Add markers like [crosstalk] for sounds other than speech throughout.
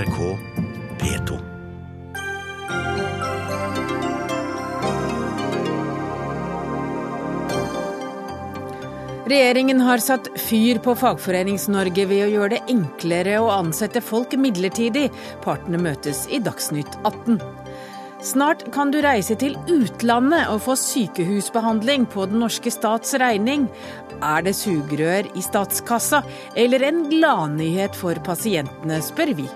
NRK P2. Regjeringen har satt fyr på Fagforenings-Norge ved å gjøre det enklere å ansette folk midlertidig. Partene møtes i Dagsnytt 18. Snart kan du reise til utlandet og få sykehusbehandling på den norske stats regning. Er det sugerør i statskassa, eller en gladnyhet for pasientene, spør vi.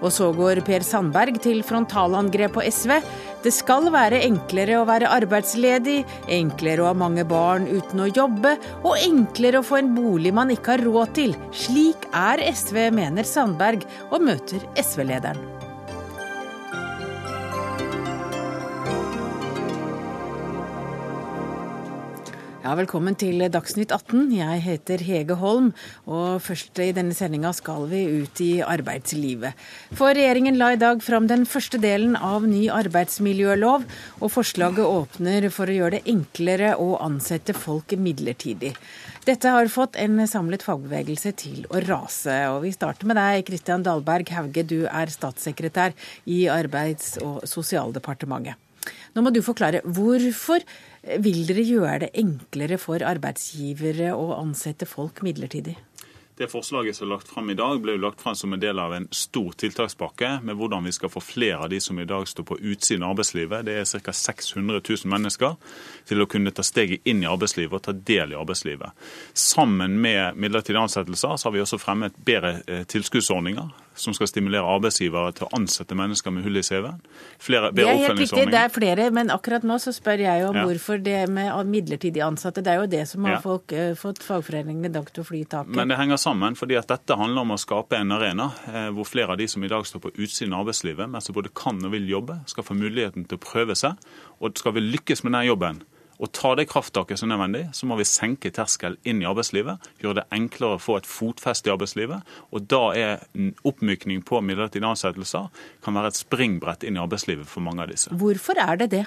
Og så går Per Sandberg til frontalangrep på SV. Det skal være enklere å være arbeidsledig, enklere å ha mange barn uten å jobbe, og enklere å få en bolig man ikke har råd til. Slik er SV, mener Sandberg, og møter SV-lederen. Ja, Velkommen til Dagsnytt 18. Jeg heter Hege Holm, og først i denne sendinga skal vi ut i arbeidslivet. For regjeringen la i dag fram den første delen av ny arbeidsmiljølov, og forslaget åpner for å gjøre det enklere å ansette folk midlertidig. Dette har fått en samlet fagbevegelse til å rase. Og vi starter med deg, Kristian Dahlberg Hauge, du er statssekretær i Arbeids- og sosialdepartementet. Nå må du forklare hvorfor vil dere gjøre det enklere for arbeidsgivere å ansette folk midlertidig? Det forslaget som er lagt fram i dag, ble lagt fram som en del av en stor tiltakspakke med hvordan vi skal få flere av de som i dag står på utsiden av arbeidslivet, det er ca. 600 000 mennesker, til å kunne ta steget inn i arbeidslivet og ta del i arbeidslivet. Sammen med midlertidige ansettelser så har vi også fremmet bedre eh, tilskuddsordninger som skal stimulere arbeidsgivere til å ansette mennesker med hull i CV-en. Flere, er helt riktig, det er flere, men akkurat nå så spør jeg om ja. hvorfor det med midlertidig ansatte. Det er jo det som har ja. folk, uh, fått fagforeningene dag til å fly i taket. Men det henger sammen, fordi at dette handler om å skape en arena eh, hvor flere av de som i dag står på utsiden av arbeidslivet, men som både kan og vil jobbe, skal få muligheten til å prøve seg. Og skal vi lykkes med den jobben, og ta det krafttaket som er nødvendig, så må vi senke terskel inn i arbeidslivet. Gjøre det enklere å få et fotfeste i arbeidslivet. Og da er oppmykning på midlertidige ansettelser kan være et springbrett inn i arbeidslivet for mange av disse. Hvorfor er det det?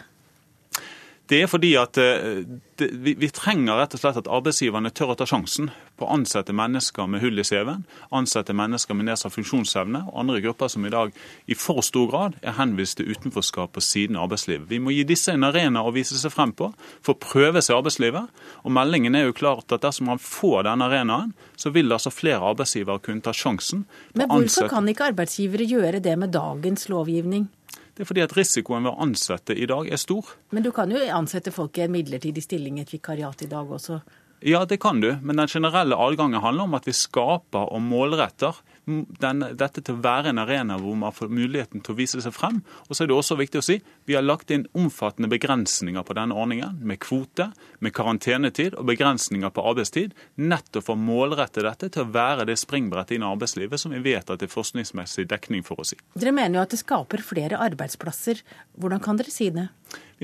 Det er fordi at eh, vi, vi, trenger rett og slett at arbeidsgiverne tør å ta sjansen på å ansette mennesker med hull i CV-en, ansette mennesker med nedsatt funksjonsevne og andre grupper som i dag i for stor grad er henvist til utenforskap på siden av arbeidslivet. Vi må gi disse en arena å vise seg frem på for å prøve seg i arbeidslivet. Og meldingen er jo klart at dersom man får denne arenaen, så vil altså flere arbeidsgivere kunne ta sjansen. Men hvorfor kan ikke arbeidsgivere gjøre det med dagens lovgivning? Det er fordi at risikoen ved å ansette i dag er stor. Men du kan jo ansette folk i en midlertidig stilling et vikariat i dag også? Ja, det kan du, men den generelle adgangen handler om at vi skaper og målretter denne, dette til å være en arena hvor man får muligheten til å vise seg frem. Og så er det også viktig å si vi har lagt inn omfattende begrensninger på denne ordningen, med kvote, med karantenetid og begrensninger på arbeidstid, nettopp for å målrette dette til å være det springbrettet inn i arbeidslivet som vi vet at det er forskningsmessig dekning for å si. Dere mener jo at det skaper flere arbeidsplasser. Hvordan kan dere si det?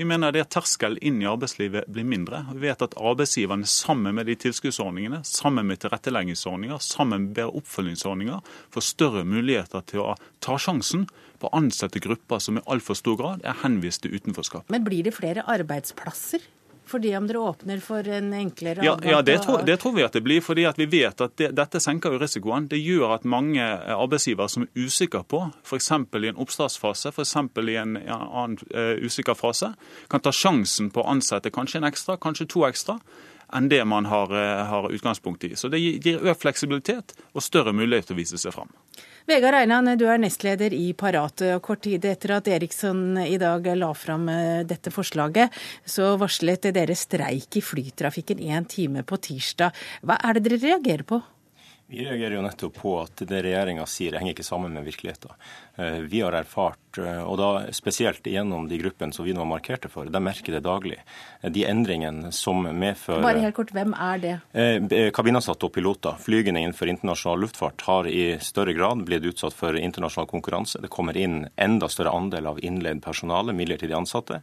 Vi mener at terskel inn i arbeidslivet blir mindre. Vi vet at arbeidsgiverne sammen med de tilskuddsordningene, sammen med tilretteleggingsordninger, sammen med bedre oppfølgingsordninger, får større muligheter til å ta sjansen på å ansette grupper som i altfor stor grad er henvist til utenforskap. Men blir det flere arbeidsplasser? Fordi om dere åpner for en enklere Ja, ja det, tror, det, tror, vi at det blir. fordi vi vet at det, dette senker jo risikoen. Det gjør at mange arbeidsgivere som er usikre på, f.eks. i en oppstartsfase, f.eks. i en annen uh, usikker fase, kan ta sjansen på å ansette kanskje en ekstra, kanskje to ekstra enn det man har, uh, har utgangspunkt i. Så Det gir økt fleksibilitet og større mulighet til å vise seg fram. Vegard Einan, du er nestleder i Parat. Kort tid etter at Eriksson i dag la fram eh, dette forslaget, så varslet dere streik i flytrafikken én time på tirsdag. Hva er det dere reagerer på? Vi reagerer jo nettopp på at det regjeringa sier henger ikke sammen med virkeligheten. Eh, vi har erfart, eh, og da spesielt gjennom de gruppene som vi nå markerte for, de merker det daglig. Eh, de endringene som medfører Bare helt kort, hvem er det? Kabinansatte og piloter. Flygende innenfor internasjonal luftfart har i større grad blitt utsatt for internasjonal konkurranse. Det kommer inn enda større andel av innleid personale, midlertidig ansatte,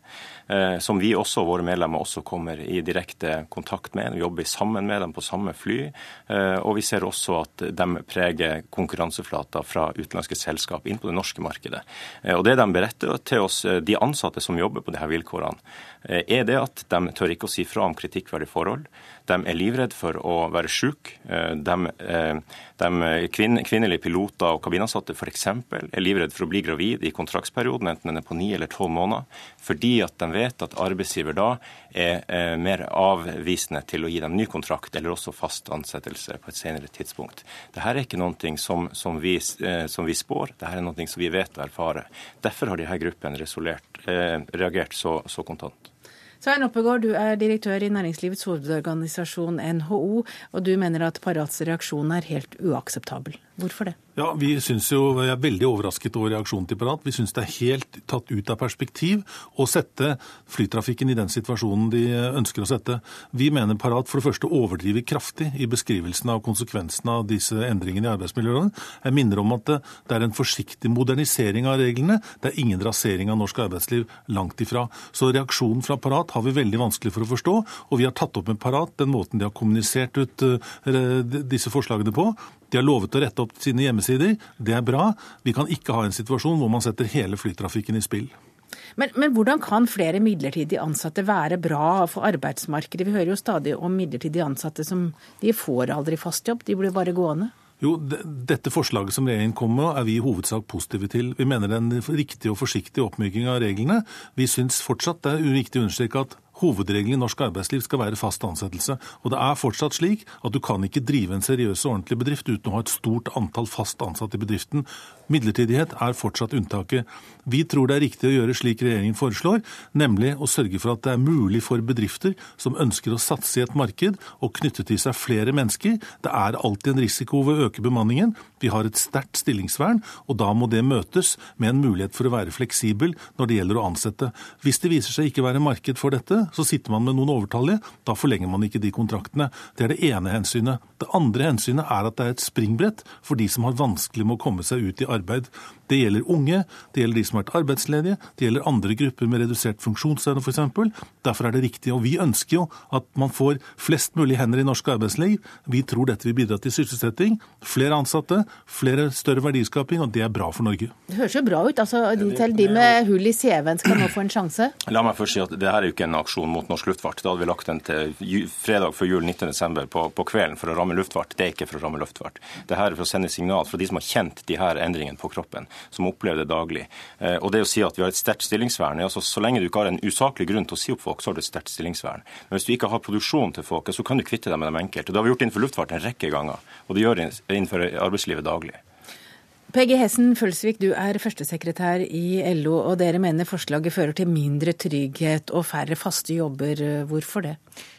som vi også, våre medlemmer, også kommer i direkte kontakt med. Vi jobber sammen med dem på samme fly. Og vi ser også at de preger konkurranseflater fra utenlandske selskap inn på det norske norske markedet. Eh, og Det de beretter til oss, eh, de ansatte som jobber på disse vilkårene, er det at de tør ikke å si fra om kritikkverdige forhold. De er livredde for å være syke. De, de kvinnelige piloter og kabinansatte f.eks. er livredde for å bli gravid i kontraktsperioden, enten den er på ni eller tolv måneder, fordi at de vet at arbeidsgiver da er mer avvisende til å gi dem ny kontrakt eller også fast ansettelse på et senere tidspunkt. Dette er ikke noe som, som, vi, som vi spår, dette er noe som vi vet og erfarer. Derfor har disse gruppene reagert så, så kontant. Svein Oppegård, du er direktør i Næringslivets hovedorganisasjon NHO, og du mener at Parats reaksjon er helt uakseptabel. Hvorfor det? Ja, Vi synes jo, jeg er veldig overrasket over reaksjonen til Parat. Vi syns det er helt tatt ut av perspektiv å sette flytrafikken i den situasjonen de ønsker å sette. Vi mener Parat for det første overdriver kraftig i beskrivelsen av konsekvensene av disse endringene i arbeidsmiljøloven. Jeg minner om at det er en forsiktig modernisering av reglene. Det er ingen rasering av norsk arbeidsliv. Langt ifra. Så reaksjonen fra Parat har vi veldig vanskelig for å forstå, og vi har tatt opp med Parat den måten de har kommunisert ut eh, disse forslagene på. De har lovet å rette opp sine hjemmesider. Det er bra. Vi kan ikke ha en situasjon hvor man setter hele flytrafikken i spill. Men, men, hvordan kan flere midlertidig ansatte være bra for arbeidsmarkedet? Vi hører jo stadig om midlertidig ansatte som de får aldri fast jobb, de blir bare gående. Jo, Dette forslaget som regjeringen kommer med, er vi i hovedsak positive til. Vi mener det er en riktig og forsiktig oppmyking av reglene. Vi syns fortsatt det er uriktig å understreke at Hovedregelen i norsk arbeidsliv skal være fast ansettelse. Og det er fortsatt slik at du kan ikke drive en seriøs og ordentlig bedrift uten å ha et stort antall fast ansatte i bedriften. Midlertidighet er fortsatt unntaket. Vi tror det er riktig å gjøre slik regjeringen foreslår, nemlig å sørge for at det er mulig for bedrifter som ønsker å satse i et marked og knytte til seg flere mennesker. Det er alltid en risiko ved å øke bemanningen. Vi har et sterkt stillingsvern, og da må det møtes med en mulighet for å være fleksibel når det gjelder å ansette. Hvis det viser seg ikke være marked for dette, så sitter man med noen overtallige. Da forlenger man ikke de kontraktene. Det er det ene hensynet. Det andre hensynet er at det er et springbrett for de som har vanskelig med å komme seg ut i arbeid. Det gjelder unge, det gjelder de som har vært arbeidsledige, det gjelder andre grupper med redusert funksjonsevne f.eks. Derfor er det riktig. Og vi ønsker jo at man får flest mulig hender i norsk arbeidsliv. Vi tror dette vil bidra til sysselsetting, flere ansatte, flere større verdiskaping, og det er bra for Norge. Det høres jo bra ut. altså de, Til de med hull i CV-en skal nå få en sjanse? La meg først si at det her er jo ikke en aksjon mot norsk luftfart. Da hadde vi lagt den til fredag før jul 19.12. På, på kvelden for å ramme luftfart. Det er ikke for å ramme luftfart. Det her er for å sende signal fra de som har kjent de her endringene på kroppen som opplever det daglig. Eh, og det å si at vi har et sterkt stillingsvern, altså Så lenge du ikke har en usaklig grunn til å si opp folk, så har du et sterkt stillingsvern. Men hvis du ikke har produksjon til folk, så kan du kvitte deg med dem enkelt. Og Det har vi gjort innenfor luftfart en rekke ganger, og det gjør innenfor arbeidslivet daglig. Peggy Hessen Følsvik, du er førstesekretær i LO, og dere mener forslaget fører til mindre trygghet og færre faste jobber. Hvorfor det?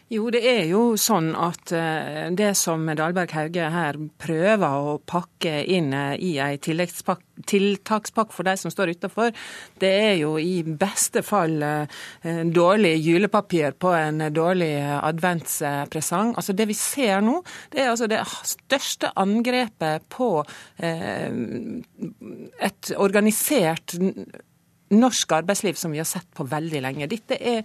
Jo, det er jo sånn at eh, det som Dahlberg Hauge her prøver å pakke inn eh, i ei tiltakspakke for de som står utafor, det er jo i beste fall eh, dårlig julepapir på en dårlig adventspresang. Altså Det vi ser nå, det er altså det største angrepet på et organisert norsk arbeidsliv som vi har sett på veldig lenge. Dette er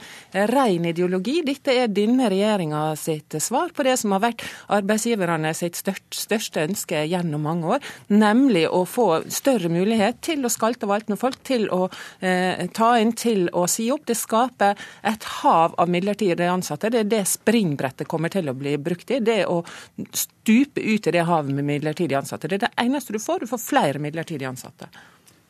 ren ideologi. Dette er denne regjeringa sitt svar på det som har vært arbeidsgiverne sitt største ønske gjennom mange år, nemlig å få større mulighet til å skalte og valte med folk, til å eh, ta inn, til å si opp. Det skaper et hav av midlertidige ansatte. Det er det springbrettet kommer til å bli brukt i. Det å stupe ut i det havet med midlertidige ansatte. Det er det eneste du får. Du får flere midlertidige ansatte.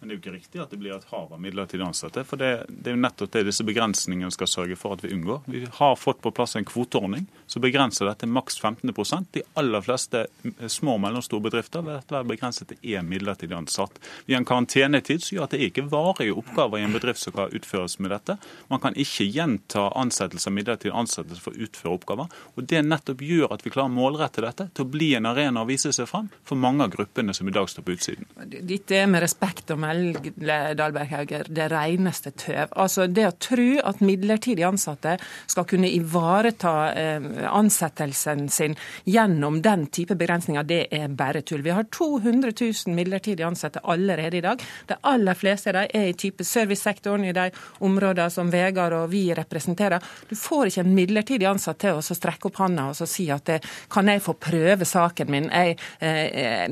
Men det er jo ikke riktig at det blir et hav av midlertidig ansatte. For det, det, er jo nettopp det disse begrensningene skal sørge for at vi unngår. Vi har fått på plass en kvoteordning som begrenser dette maks 15 De aller fleste små og mellomstore bedrifter vil være begrenset til én midlertidig ansatt. Vi har en karantenetid som gjør at det ikke varige oppgaver i en bedrift som kan utføres med dette. Man kan ikke gjenta ansettelse av midlertidig ansettelse for å utføre oppgaver. Og Det nettopp gjør at vi klarer å målrette dette til å bli en arena å vise seg frem for mange av gruppene som i dag står på utsiden. Dette er med respekt å melde Kjell Dahlberg Hauger, det reneste tøv. Altså Det å tro at midlertidig ansatte skal kunne ivareta eh, ansettelsen sin gjennom den type begrensninger, det er bare tull. Vi har 200 000 midlertidig ansatte allerede i dag. De aller fleste av dem er i type servicesektoren, i de områdene som Vegard og vi representerer. Du får ikke en midlertidig ansatt til å strekke opp hånda og si at det, kan jeg få prøve saken min, jeg, eh,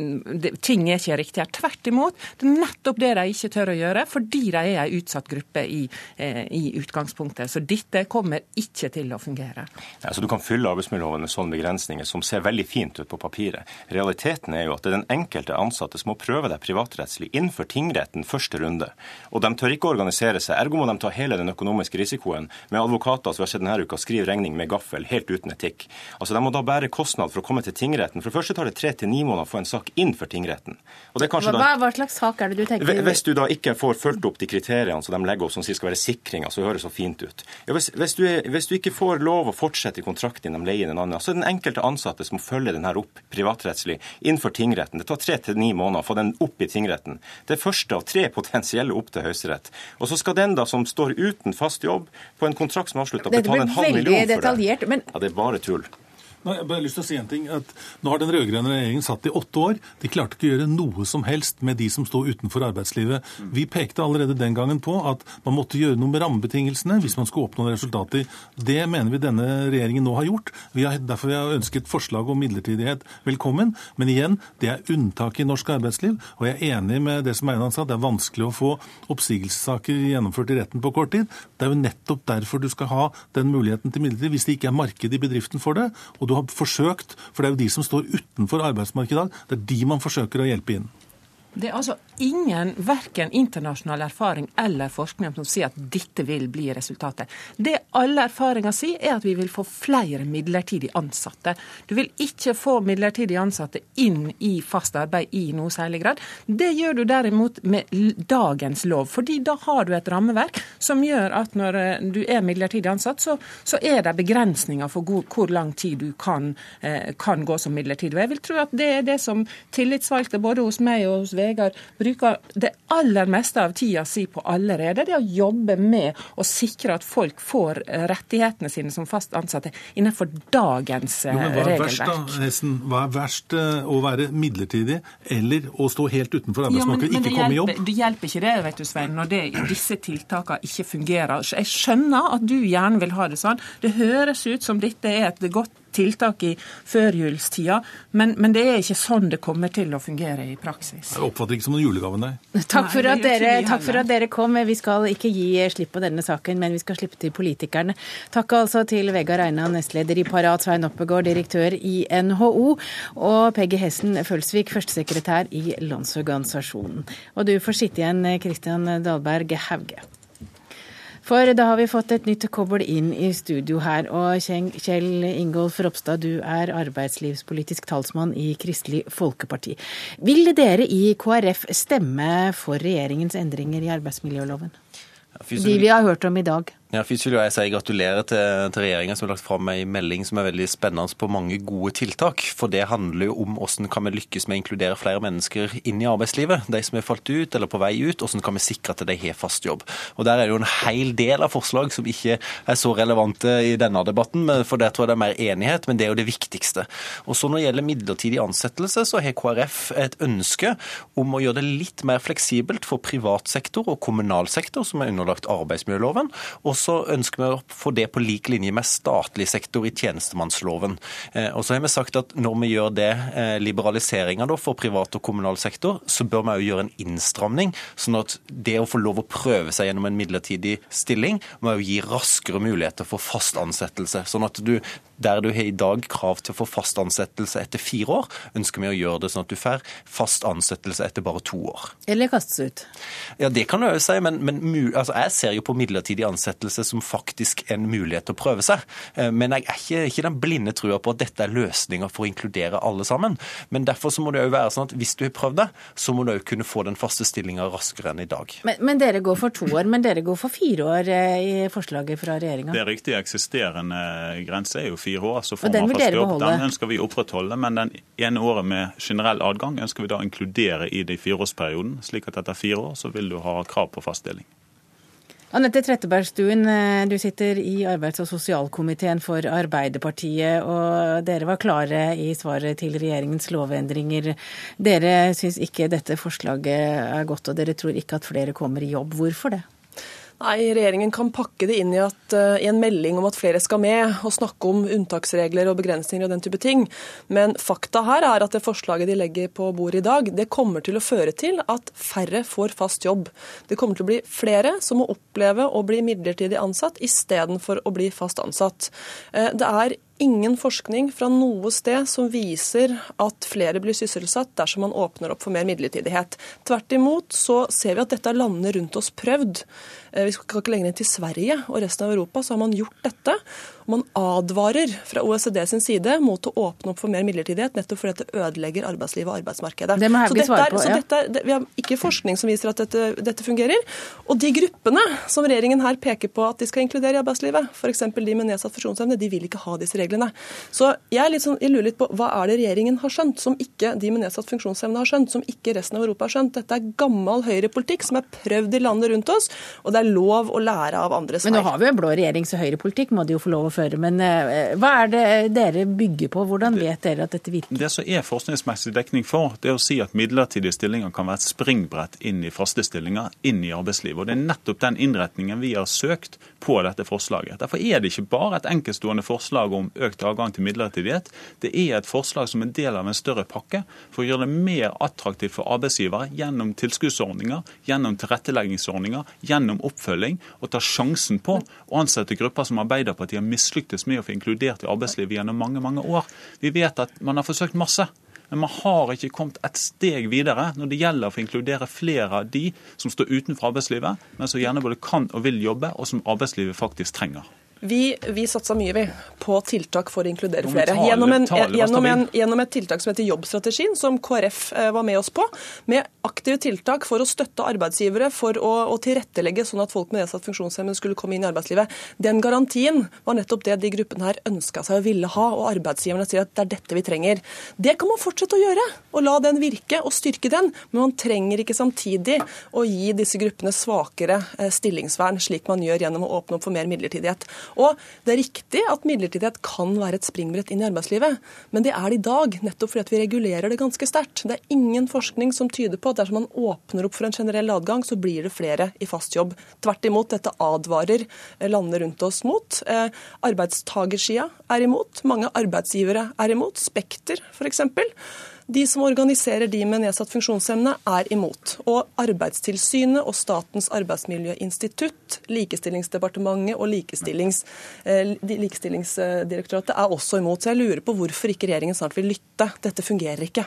ting er ikke riktig her. Tvert imot. Det er nettopp det det de ikke tør å gjøre, fordi de er en utsatt gruppe i, eh, i utgangspunktet. Så dette kommer ikke til å fungere. Ja, så Du kan fylle arbeidsmiljøloven med sånne begrensninger som ser veldig fint ut på papiret. Realiteten er jo at det er den enkelte ansatte som må prøve det privatrettslig innenfor tingretten første runde. Og de tør ikke organisere seg. Ergo må de ta hele den økonomiske risikoen med advokater som vi har sett denne uka skriver regning med gaffel, helt uten etikk. Altså De må da bære kostnad for å komme til tingretten. For det første tar det tre til ni måneder å få en sak inn for tingretten. Hva, da, hva, slags sak er det du tenker? Hvis du da ikke får fulgt opp de kriteriene som de legger opp som sier skal være sikringer, så høres så fint ut. Ja, hvis, hvis, du hvis, du ikke får lov å fortsette i kontrakten de leier den andre, så er det den enkelte ansatte som må følge den her opp privatrettslig innenfor tingretten. Det tar tre til ni måneder å få den opp i tingretten. Det er første av tre potensielle opp til Høyesterett. Og så skal den da som står uten fast jobb på en kontrakt som er avslutta, betale en halv million for det. Men... Ja, det er bare tull. Nei, jeg bare lyst til å si en ting, at Nå har den rød-grønne regjeringen satt i åtte år. De klarte ikke å gjøre noe som helst med de som sto utenfor arbeidslivet. Vi pekte allerede den gangen på at man måtte gjøre noe med rammebetingelsene hvis man skulle oppnå resultater. Det mener vi denne regjeringen nå har gjort. Vi har, derfor vi har ønsket forslag om midlertidighet velkommen. Men igjen, det er unntak i norsk arbeidsliv. Og jeg er enig med det som Einan sa, det er vanskelig å få oppsigelsessaker gjennomført i retten på kort tid. Det er jo nettopp derfor du skal ha den muligheten til midlertidig, hvis det ikke er marked i bedriften for det. og du har forsøkt, for det er jo de som står utenfor arbeidsmarkedet i dag, det er de man forsøker å hjelpe inn. Det er altså ingen, verken internasjonal erfaring eller forskning som sier at dette vil bli resultatet. Det alle erfaringer sier, er at vi vil få flere midlertidig ansatte. Du vil ikke få midlertidig ansatte inn i fast arbeid i noe særlig grad. Det gjør du derimot med dagens lov, fordi da har du et rammeverk som gjør at når eh, du er midlertidig ansatt, så, så er det begrensninger for hvor, hvor lang tid du kan, eh, kan, gå som midlertidig. Og jeg vil tro at det er det som tillitsvalgte både hos meg og hos Vegard bruker det aller meste av tida si på allerede. Det å jobbe med å sikre at folk får rettighetene sine som fast ansatte innenfor dagens jo, men hva er regelverk. Verst, da, hva er verst eh, å være midlertidig eller å stå helt utenfor arbeidsmarkedet, ja, ikke komme i jobb? Det hjelper ikke det, vet du Svein, når det, disse tiltakene ikke fungerer. Jeg skjønner at du gjerne vil ha det sånn. Det høres ut som dette er et godt tiltak i førjulstida, men, men, det er ikke sånn det kommer til å fungere i praksis. Jeg oppfatter ikke som noen julegave, nei. Takk for, nei, dere, takk for, at dere, kom. Vi skal ikke gi slipp på denne saken, men vi skal slippe til politikerne. Takk altså til Vegard Einan, nestleder i Parat, Svein Oppegård, direktør i NHO, og Peggy Hessen Følsvik, førstesekretær i Landsorganisasjonen. Og du får sitte igjen, Kristian Dahlberg Hauge. For da har vi fått et nytt kobbel inn i studio her. Og Kjell Ingolf Ropstad, du er arbeidslivspolitisk talsmann i Kristelig Folkeparti. Vil dere i KrF stemme for regjeringens endringer i arbeidsmiljøloven? De vi har hørt om i dag. Ja, Først vil jeg si gratulerer til, til regjeringa som har lagt fram en melding som er veldig spennende på mange gode tiltak. For det handler jo om hvordan kan vi lykkes med å inkludere flere mennesker inn i arbeidslivet. De som er falt ut eller på vei ut, hvordan kan vi sikre at de har fast jobb. Og Der er det jo en hel del av forslag som ikke er så relevante i denne debatten, for der tror jeg det er mer enighet, men det er jo det viktigste. Og så Når det gjelder midlertidig ansettelse, så har KrF et ønske om å gjøre det litt mer fleksibelt for privat sektor og kommunal sektor, som er underlagt arbeidsmiljøloven. og så ønsker vi å få det på lik linje med statlig sektor i tjenestemannsloven. Eh, og så har vi sagt at når vi gjør det, eh, liberaliseringa for privat og kommunal sektor, så bør vi òg gjøre en innstramning, sånn at det å få lov å prøve seg gjennom en midlertidig stilling, må jo gi raskere muligheter for fast ansettelse. Sånn at du der du har i dag krav til å få fast ansettelse etter fire år, ønsker vi å gjøre det sånn at du får fast ansettelse etter bare to år. Eller kastes ut. Ja, det kan du òg si, men, men altså, jeg ser jo på midlertidig ansettelse ansettelse som faktisk en mulighet til å prøve seg. Eh, men jeg er ikke, ikke den blinde trua på at dette er løsninger for å inkludere alle sammen. Men derfor så må det jo være sånn at hvis du har prøvd det, så må du òg kunne få den faste stillinga raskere enn i dag. Men, men, dere går for to år, men dere går for fire år eh, i forslaget fra regjeringa? Det er riktig. Eksisterende grense er jo fire år. Så får man fast jobb. Den ønsker vi å opprettholde. Men den ene året med generell adgang ønsker vi da å inkludere i det fireårsperioden. Slik at etter fire år så vil du ha krav på fast stilling. Anette Trettebergstuen, eh, du sitter i arbeids- og sosialkomiteen for Arbeiderpartiet, og dere var klare i svaret til regjeringens lovendringer. Dere syns ikke dette forslaget er godt, og dere tror ikke at flere kommer i jobb. Hvorfor det? Nei, Regjeringen kan pakke det inn i, at, uh, i, en melding om at flere skal med, og snakke om unntaksregler og begrensninger og den type ting. Men fakta her er at det forslaget de legger på bordet i dag, det kommer til å føre til at færre får fast jobb. Det kommer til å bli flere som må oppleve å bli midlertidig ansatt istedenfor å bli fast ansatt. Uh, det er ingen forskning fra noe sted som viser at flere blir sysselsatt dersom man åpner opp for mer midlertidighet. Tvert imot så ser vi at dette er landene rundt oss prøvd. Eh, vi skal ikke lenger inn til Sverige og resten av Europa, så har man gjort dette. Man advarer fra OECD sin side mot å åpne opp for mer midlertidighet, nettopp fordi det ødelegger arbeidslivet og arbeidsmarkedet. Det må jeg svare på, ja. så dette er, Vi har ikke forskning som viser at dette, dette, fungerer. Og de gruppene som regjeringen her peker på at de skal inkludere i arbeidslivet, f.eks. de med nedsatt funksjonsevne, de vil ikke ha disse reglene. Så jeg, sånn, jeg, lurer litt på hva er det regjeringen har skjønt som ikke de med nedsatt funksjonsevne har skjønt, som ikke resten av Europa har skjønt. Dette er gammel høyrepolitikk som er prøvd i landet rundt oss, og det er lov å lære av andres feil. Men nå har vi jo en blå regjering, så høyrepolitikk må de jo få lov å føre. Men uh, hva er det dere bygger på? Hvordan vet dere at dette virker? Det som er forskningsmessig dekning for, det er å si at midlertidige stillinger kan være et springbrett inn i faste stillinger, inn i arbeidslivet. Og Det er nettopp den innretningen vi har søkt på dette forslaget. Derfor er det ikke bare et enkeltstående forslag om økt adgang til midlertidighet. Det er et forslag som en del av en større pakke for å gjøre det mer attraktivt for arbeidsgivere gjennom tilskuddsordninger, gjennom tilretteleggingsordninger, gjennom oppfølging, å ta sjansen på å ansette grupper som Arbeiderpartiet har mislyktes med å få inkludert i arbeidslivet gjennom mange, mange år. Vi vet at man har forsøkt masse. Men man har ikke kommet et steg videre når det gjelder å få inkludere flere av de som står utenfor arbeidslivet, men som gjerne både kan og vil jobbe, og som arbeidslivet faktisk trenger. Vi, vi satsa mye vi, på tiltak for å inkludere flere. Gjennom, en, gjennom, en, gjennom, et tiltak som heter Jobbstrategien, som KrF eh, var med oss på. Med aktive tiltak for å støtte arbeidsgivere for å, å tilrettelegge sånn at folk med nedsatt funksjonshemmede skulle komme inn i arbeidslivet. Den garantien var nettopp det de gruppene her ønska seg og ville ha, og arbeidsgiverne sier at det er dette vi trenger. Det kan man fortsette å gjøre, og la den virke og styrke den. Men man trenger ikke samtidig å gi disse gruppene svakere eh, stillingsvern, slik man gjør gjennom å åpne opp for mer midlertidighet. Og Det er riktig at midlertidighet kan være et springbrett inn i arbeidslivet, men det er det i dag, nettopp fordi at vi regulerer det ganske sterkt. Det er ingen forskning som tyder på at dersom man åpner opp for en generell adgang, så blir det flere i fast jobb. Tvert imot, dette advarer landene rundt oss mot. Eh, arbeidstagersida er imot, mange arbeidsgivere er imot. Spekter, f.eks. De som organiserer de med nedsatt funksjonsevne, er imot. Og Arbeidstilsynet og Statens arbeidsmiljøinstitutt, Likestillingsdepartementet og likestillings, eh, Likestillingsdirektoratet er også imot. Så jeg lurer på hvorfor ikke regjeringen snart vil lytte. Dette fungerer ikke.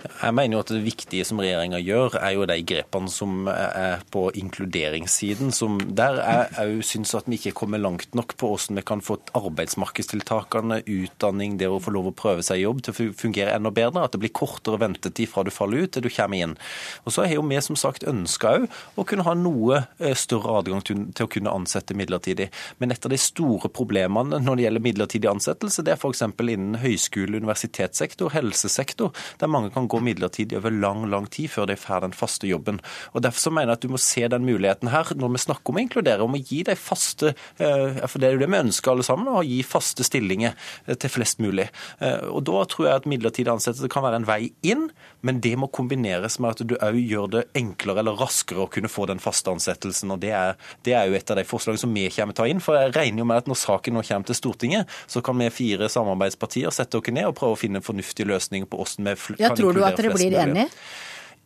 Jeg mener jo at Det viktige som regjeringa gjør, er jo de grepene som er på inkluderingssiden. som Der jeg òg syns at vi ikke kommer langt nok på hvordan vi kan få arbeidsmarkedstiltakene, utdanning, det å få lov å prøve seg i jobb til å fungere enda bedre. At det blir kortere ventetid fra du faller ut til du kommer inn. Og Så har jo vi som sagt ønska òg å kunne ha noe eh, større adgang til å kunne ansette midlertidig. Men et av de store problemene når det gjelder midlertidig ansettelse, det er f.eks. innen høyskole, universitetssektor, helsesektor, der mange kan gå midlertidig over lang lang tid før de får den faste jobben. Og Derfor så mener jeg at du må se den muligheten her når vi snakker om å inkludere, om å gi de faste eh, For det er jo det vi ønsker alle sammen, å gi faste stillinger eh, til flest mulig. Eh, og Da tror jeg at midlertidig ansettelse kan være en vei inn, men det må kombineres med at du òg gjør det enklere eller raskere å kunne få den faste ansettelsen. og Det er, det er jo et av de forslagene som vi kommer til å ta inn. For jeg regner jo med at når saken nå kommer til Stortinget, så kan vi fire samarbeidspartier sette oss ned og prøve å finne en fornuftig løsning på hvordan vi Tror du at dere blir enige?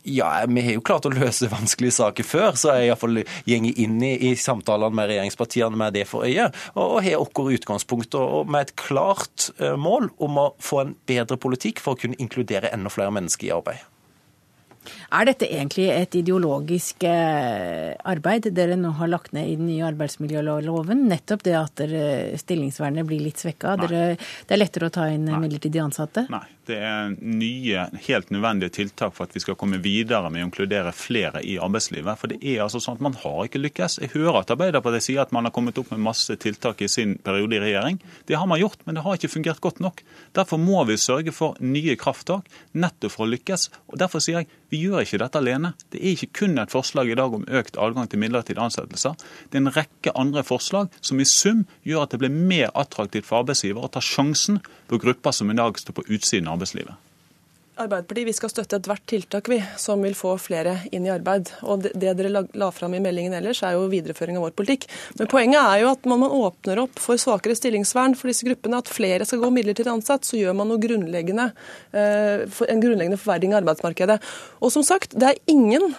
Ja, vi har jo klart å løse vanskelige saker før, så jeg iallfall går inn i, i samtalene med regjeringspartiene med det for øye. Og, og har vårt utgangspunkt og med et klart uh, mål om å få en bedre politikk for å kunne inkludere enda flere mennesker i arbeid. Er dette egentlig et ideologisk eh, arbeid dere nå har lagt ned i den nye arbeidsmiljøloven? Nettopp det at stillingsvernet blir litt svekka? Det er lettere å ta inn midlertidig ansatte? Nei. Det er nye, helt nødvendige tiltak for at vi skal komme videre med å inkludere flere i arbeidslivet. For det er altså sånn at man har ikke lykkes. Jeg hører at Arbeiderpartiet sier at man har kommet opp med masse tiltak i sin periode i regjering. Det har man gjort, men det har ikke fungert godt nok. Derfor må vi sørge for nye krafttak, nettopp for å lykkes. Og Derfor sier jeg vi gjør ikke dette alene. Det er ikke kun et forslag i dag om økt adgang til midlertidige ansettelser. Det er en rekke andre forslag som i sum gjør at det blir mer attraktivt for arbeidsgiver å ta sjansen på grupper som i dag står på utsiden av arbeidslivet. Arbeiderpartiet vi skal støtte ethvert tiltak vi, som vil få flere inn i arbeid. Og Det, dere la, la fram i meldingen ellers, er jo videreføring av vår politikk. Men poenget er jo at når man åpner opp for svakere stillingsvern for disse gruppene, at flere skal gå midlertidig ansatt, så gjør man noe grunnleggende, eh, en grunnleggende forverring av arbeidsmarkedet. Og som sagt, det er ingen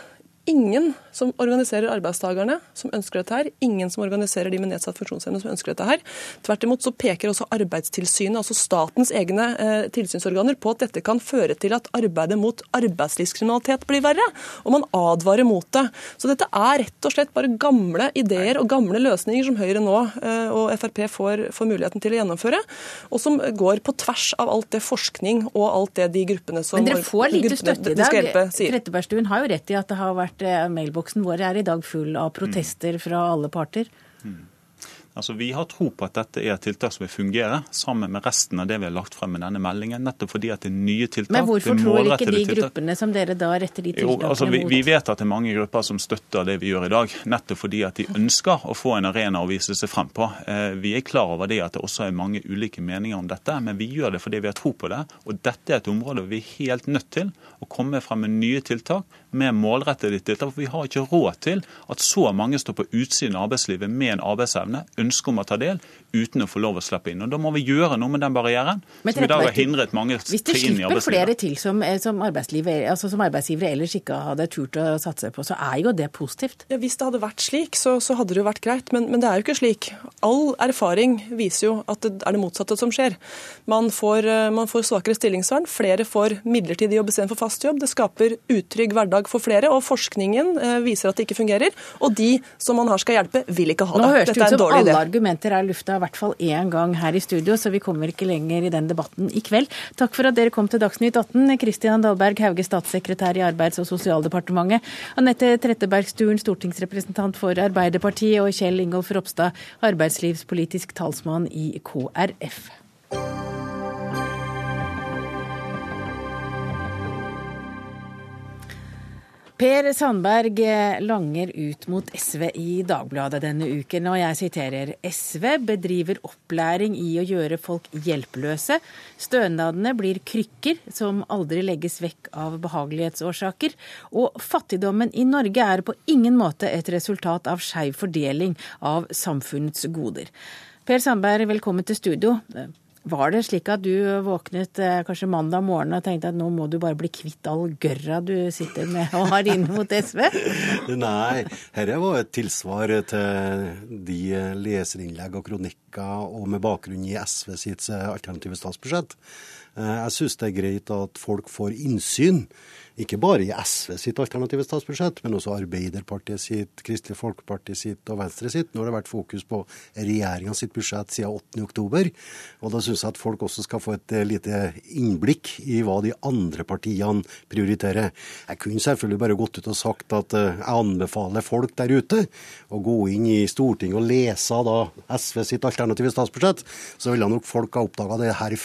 ingen som organiserer arbeidstakerne som ønsker dette her. Ingen som organiserer de med nedsatt funksjonsevne som ønsker dette her. Tvert imot så peker også Arbeidstilsynet, altså statens egne eh, tilsynsorganer, på at dette kan føre til at arbeidet mot arbeidslivskriminalitet blir verre. Og man advarer mot det. Så dette er rett og slett bare gamle ideer og gamle løsninger som Høyre nå eh, og Frp får, får muligheten til å gjennomføre, og som går på tvers av alt det forskning og alt det de gruppene som Men dere får lite støtte i dag. Trettebergstuen har jo rett i at det har vært Mailboksen vår er i dag full av protester fra alle parter. Mm. Altså, Vi har tro på at dette er tiltak som vil fungere, sammen med resten av det vi har lagt frem med denne meldingen. nettopp fordi at det er nye tiltak. Men hvorfor tror ikke de tiltak. gruppene som dere da retter de tiltakene jo, altså, vi, vi, vet at det er mange grupper som støtter det vi gjør i dag, nettopp fordi at de ønsker å få en arena å vise seg frem på. Eh, vi er klar over det at det også er mange ulike meninger om dette, men vi gjør det fordi vi har tro på det. Og dette er et område vi er helt nødt til å komme frem med nye tiltak, med målrettede tiltak. For vi har ikke råd til at så mange står på utsiden av arbeidslivet med en arbeidsevne ønske om å ta del, uten å få lov å slippe inn. Og Da må vi gjøre noe med den barrieren som i dag har hindret mange til inn i arbeidslivet. Hvis det slipper flere til som, eh, som, altså som, arbeidsgivere ellers ikke hadde turt å satse på, så er jo det positivt. Ja, Hvis det hadde vært slik, så, så hadde det jo vært greit. Men, men, det er jo ikke slik. All erfaring viser jo at det er det motsatte som skjer. Man får, eh, man får svakere stillingsvern, flere får midlertidig jobb istedenfor fast jobb. Det skaper utrygg hverdag for flere, og forskningen eh, viser at det ikke fungerer. Og de som man har skal hjelpe, vil ikke ha det. Nå høres det ut som alle argumenter er lufta hvert fall én gang her i studio, så vi kommer ikke lenger i den debatten i kveld. Takk for at dere kom til Dagsnytt 18. Kristian Dahlberg Hauge, statssekretær i Arbeids- og sosialdepartementet. Anette Trettebergstuen, stortingsrepresentant for Arbeiderpartiet, og Kjell Ingolf Ropstad, arbeidslivspolitisk talsmann i KrF. Per Sandberg langer ut mot SV i Dagbladet denne uken, og jeg siterer SV bedriver opplæring i å gjøre folk hjelpeløse. Stønadene blir krykker som aldri legges vekk av behagelighetsårsaker. Og fattigdommen i Norge er på ingen måte et resultat av skeiv fordeling av samfunnets goder. Per Sandberg, velkommen til studio. Var det slik at du våknet eh, kanskje mandag morgen og tenkte at nå må du bare bli kvitt all gørra du sitter med og har inn mot SV? [laughs] Nei, dette var et tilsvar til de leserinnlegg og kronikker og med bakgrunn i SV sitt alternative statsbudsjett. Eh, jeg syns det er greit at folk får innsyn ikke bare i SV sitt alternative statsbudsjett, men også Arbeiderpartiet sitt, Kristelig Folkeparti sitt og Venstre sitt. Nå har det vært fokus på regjeringa sitt budsjett siden 8.10. Og da syns jeg at folk også skal få et eh, lite innblikk i hva de andre partiene prioriterer. Jeg kunne selvfølgelig bare gått ut og sagt at eh, jeg anbefaler folk der ute å gå inn i Stortinget og lese da SV sitt alternative statsbudsjett. Så ville nok folk ha oppdaga det her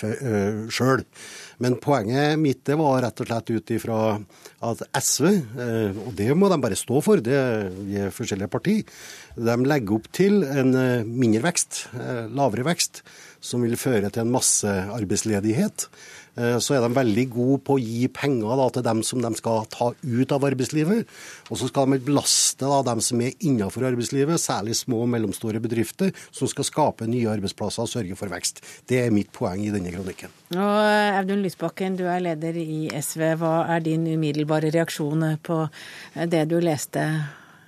sjøl. Men poenget mitt det var rett og slett ut ifra at SV, eh, og det må de bare stå for, det vi er forskjellige partier, de legger opp til en eh, mindre vekst, eh, lavere vekst, som vil føre til en massearbeidsledighet. Eh, så er de veldig gode på å gi penger da, til dem som de skal ta ut av arbeidslivet. Og så skal de belaste da, dem som er innenfor arbeidslivet, særlig små og mellomstore bedrifter, som skal skape nye arbeidsplasser og sørge for vekst. Det er mitt poeng i denne kronikken. Og Audun Lysbakken, du er leder i SV. Hva er din umiddelbare reaksjon på det du leste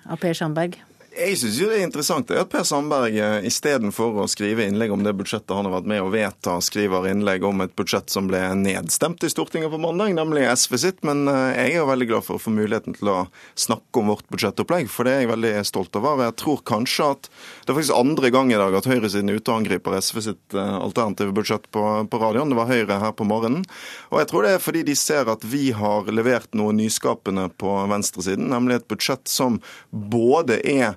av Per Sandberg? Jeg syns det er interessant at Per Sandberg eh, istedenfor å skrive innlegg om det budsjettet han har vært med å vedta, skriver innlegg om et budsjett som ble nedstemt i Stortinget på mandag, nemlig SV sitt. Men eh, jeg er jo veldig glad for å få muligheten til å snakke om vårt budsjettopplegg, for det er jeg veldig stolt over. Jeg tror kanskje at det er faktisk andre gang i dag at høyresiden er ute og angriper SV sitt eh, alternative budsjett på, på radioen. Det var Høyre her på morgenen. Og jeg tror det er fordi de ser at vi har levert noe nyskapende på venstresiden, nemlig et budsjett som både er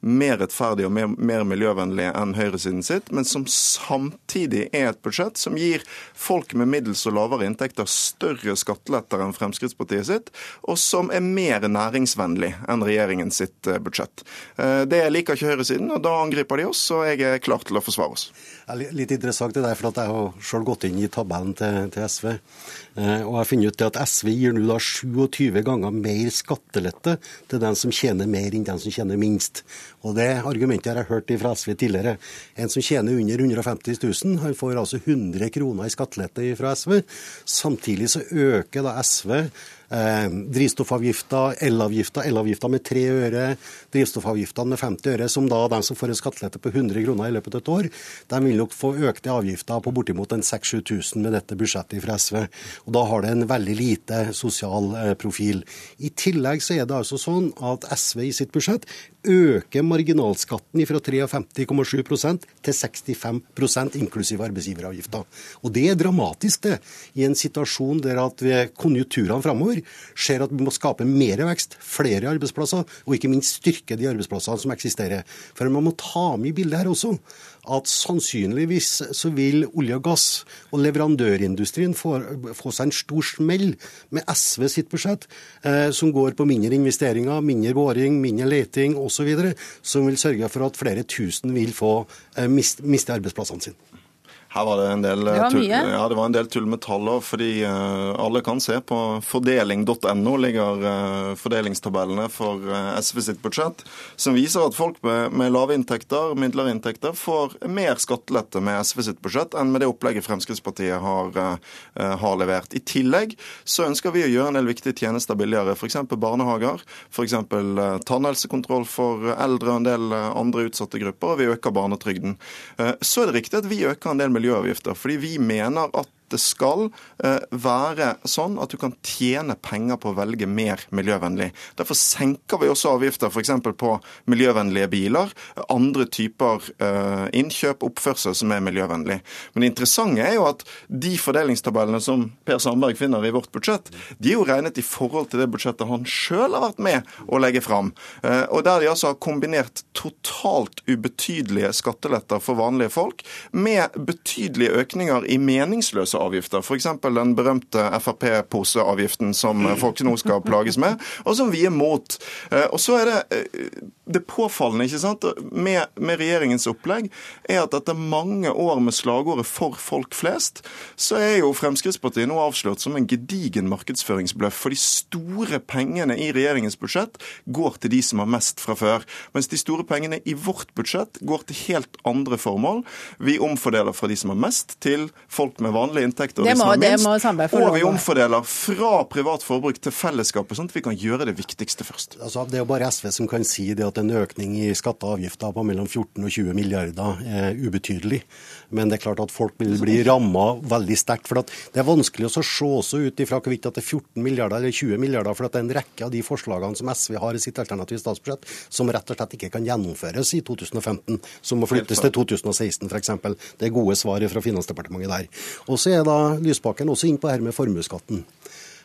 mer rettferdig og mer, mer miljøvennlig enn høyresiden sitt, men som samtidig er et budsjett som gir folk med middels og lavere inntekter større skatteletter enn Fremskrittspartiet sitt, og som er mer næringsvennlig enn regjeringen sitt eh, budsjett. Eh, det liker ikke høyresiden, og da angriper de oss, og jeg er klar til å forsvare oss. Litt interessant det der, for jeg har selv gått inn i tabellen til, til SV. Eh, og jeg har funnet ut at SV gir nå da 27 ganger mer skattelette til den som tjener mer enn den som tjener minst. Og Det argumentet har jeg hørt fra SV tidligere. En som tjener under 150 000, han får altså 100 kroner i skattelette fra SV. Samtidig så øker da SV Eh, drivstoffavgifta, elavgifta, elavgifta med 3 øre, drivstoffavgiftene med 50 øre, som da de som får en skattelette på 100 kroner i løpet av et år, de vil nok få økte avgifter på bortimot 6000-7000 med dette budsjettet fra SV. Og Da har det en veldig lite sosial eh, profil. I tillegg så er det altså sånn at SV i sitt budsjett øker marginalskatten fra 53,7% til 65% inklusiv arbeidsgiveravgifta. Og det er dramatisk, det, i en situasjon der at konjunkturene framover ser at vi må skape mer vekst, flere arbeidsplasser, og ikke minst styrke de arbeidsplassene som eksisterer. For man må ta med i bildet her også at sannsynligvis så vil olje og gass og leverandørindustrien få, få seg en stor smell med SV sitt budsjett, eh, som går på mindre investeringer, mindre boring, mindre leting osv., som vil sørge for at flere tusen vil få eh, miste, miste arbeidsplassene sine. Her var det en del, det var, tull, ja, det var en del tull med tallene, fordi uh, alle kan se på fordeling.no ligger uh, fordelingstabellene for SV sitt budsjett, som viser at folk med, med lave inntekter, midlere inntekter, får mer skattelette med SV sitt budsjett enn med det opplegget Fremskrittspartiet har, har levert. I tillegg så ønsker vi å gjøre en del viktige tjenester billigere, f.eks. barnehager, f.eks. tannhelsekontroll for eldre og en del andre utsatte grupper, og vi øker barnetrygden. Så er det riktig at vi øker en del miljøavgifter. Fordi vi mener at det skal eh, være sånn at du kan tjene penger på å velge mer miljøvennlig. Derfor senker vi også avgifter f.eks. på miljøvennlige biler, andre typer eh, innkjøp, oppførsel som er miljøvennlig. Men det interessante er jo at de fordelingstabellene som Per Sandberg finner i vårt budsjett, de er jo regnet i forhold til det budsjettet han sjøl har vært med å legge fram. Eh, og der de altså har kombinert totalt ubetydelige skatteletter for vanlige folk med betydelige økninger i meningsløse avgifter. F.eks. den berømte Frp-poseavgiften som folk nå skal plages med, og som vi er mot. Eh, og så er det eh, det påfallende ikke sant, med, med, regjeringens opplegg er at etter mange år med slagordet 'for folk flest', så er jo Fremskrittspartiet nå avslørt som en gedigen markedsføringsbløff. For de store pengene i regjeringens budsjett går til de som har mest fra før. Mens de store pengene i vårt budsjett går til helt andre formål. Vi omfordeler fra de som har mest, til folk med vanlige inntekter og de som har minst. Og vi omfordeler fra privat forbruk til fellesskapet, sånn at vi kan gjøre det viktigste først. Altså, det er jo bare SV som kan si det at en økning i skatter og avgifter på mellom 14 og 20 milliarder er ubetydelig. Men det er klart at folk vil bli ramma veldig sterkt. for Det er vanskelig å se også ut ifra hvorvidt det er 14 milliarder eller 20 milliarder. For det er en rekke av de forslagene som SV har i sitt alternative statsbudsjett, som rett og slett ikke kan gjennomføres i 2015. Som må flyttes til 2016 f.eks. Det er gode svar fra Finansdepartementet der. Og så er da Lysbakken også inn på dette med formuesskatten.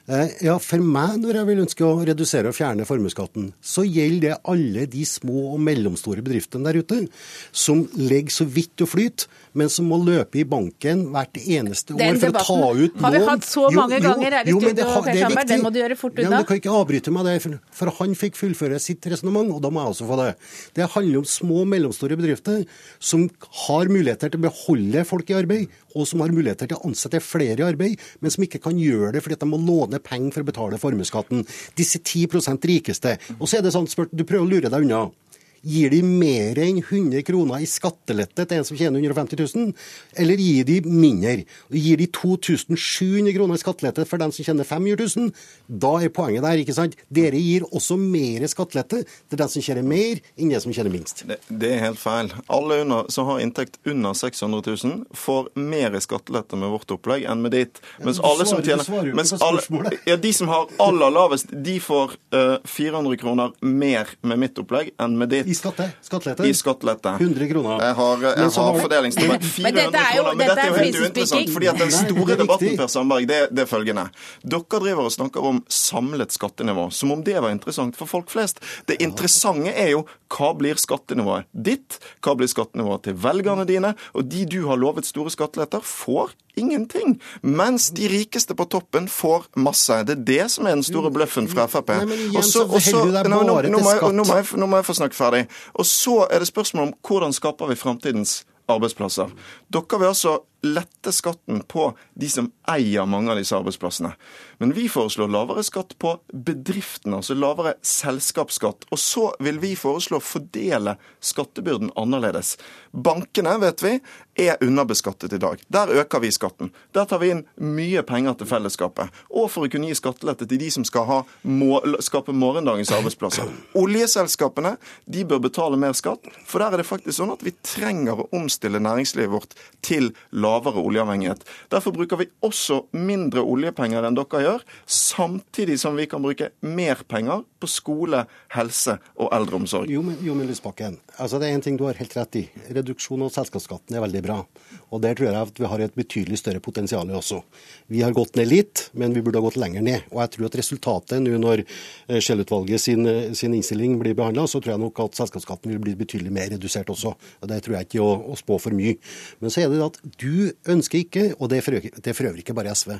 Eh, ja, For meg, når jeg vil ønske å redusere og fjerne formuesskatten, så gjelder det alle de små og mellomstore bedriftene der ute som ligger så vidt og flyter men som må løpe i banken hvert eneste år for å ta ut lån. har vi hatt så mange jo, ganger her i studio, er viktig. Den må du gjøre fort unna. Ja, du kan ikke avbryte meg der, for, han fikk fullføre sitt resonnement, og da må jeg også få det. Det handler om små og mellomstore bedrifter som har muligheter til å beholde folk i arbeid, og som har muligheter til å ansette flere i arbeid, men som ikke kan gjøre det fordi de må låne penger for å betale formuesskatten. Disse 10% rikeste. Og så er det sånn, du prøver å lure deg unna. Gir de mer enn 100 kroner i skattelette til en som tjener 150 000, eller gir de mindre? Gir de 2700 kroner i skattelette for den som tjener 500 000? Da er poenget der, ikke sant? Dere gir også mer skattelette til den som tjener mer, enn den som tjener minst. Det, det er helt feil. Alle under, som har inntekt under 600 000, får mer i skattelette med vårt opplegg enn med ditt. Mens alle som tjener mens alle, ja, De som har aller lavest, de får uh, eh, 400 kroner mer med mitt opplegg enn med ditt. I skatte? Skattelette? I skattelette. 100 kroner. Jeg har, jeg har fordelingsdebatt 400 kroner, men dette er jo helt uinteressant. fordi at Den store debatten Per Sandberg, det, det er følgende. Dere driver og snakker om samlet skattenivå, som om det var interessant for folk flest. Det interessante er jo hva blir skattenivået ditt, hva blir skattenivået til velgerne dine, og de du har lovet store skatteletter, får ingenting. Mens de rikeste på toppen får masse. Det er det som er den store bløffen fra Frp. Nå må jeg få snakke ferdig. Og så er det spørsmål om hvordan skaper vi framtidens arbeidsplasser. Dere vil altså lette skatten på de som eier mange av disse arbeidsplassene. Men vi foreslår lavere skatt på bedriftene, altså lavere selskapsskatt. Og så vil vi foreslå å fordele skattebyrden annerledes. Bankene, vet vi, er underbeskattet i dag. Der øker vi skatten. Der tar vi inn mye penger til fellesskapet. Og for å kunne gi skattelette til de som skal ha, må, skape morgendagens arbeidsplasser. Oljeselskapene de bør betale mer skatt, for der er det faktisk sånn at vi trenger å omstille næringslivet vårt til lavere lavere oljeavhengighet. Derfor bruker vi også mindre oljepenger enn dere gjør, samtidig som vi kan bruke mer penger på skole, helse og eldreomsorg. Jo, men, jo, men Lysbakken, altså det er en ting du har helt rett i. Reduksjon av selskapsskatten er veldig bra. Og Der tror jeg at vi har et betydelig større potensial også. Vi har gått ned litt, men vi burde ha gått lenger ned. Og jeg tror at resultatet nå når eh, Scheel-utvalget sin, eh, sin, innstilling blir behandla, så tror jeg nok at selskapsskatten vil bli betydelig mer redusert også. Og Det tror jeg ikke å, å spå for mye. Men så er det at du ønsker ikke, og det er for øvrig ikke bare SV,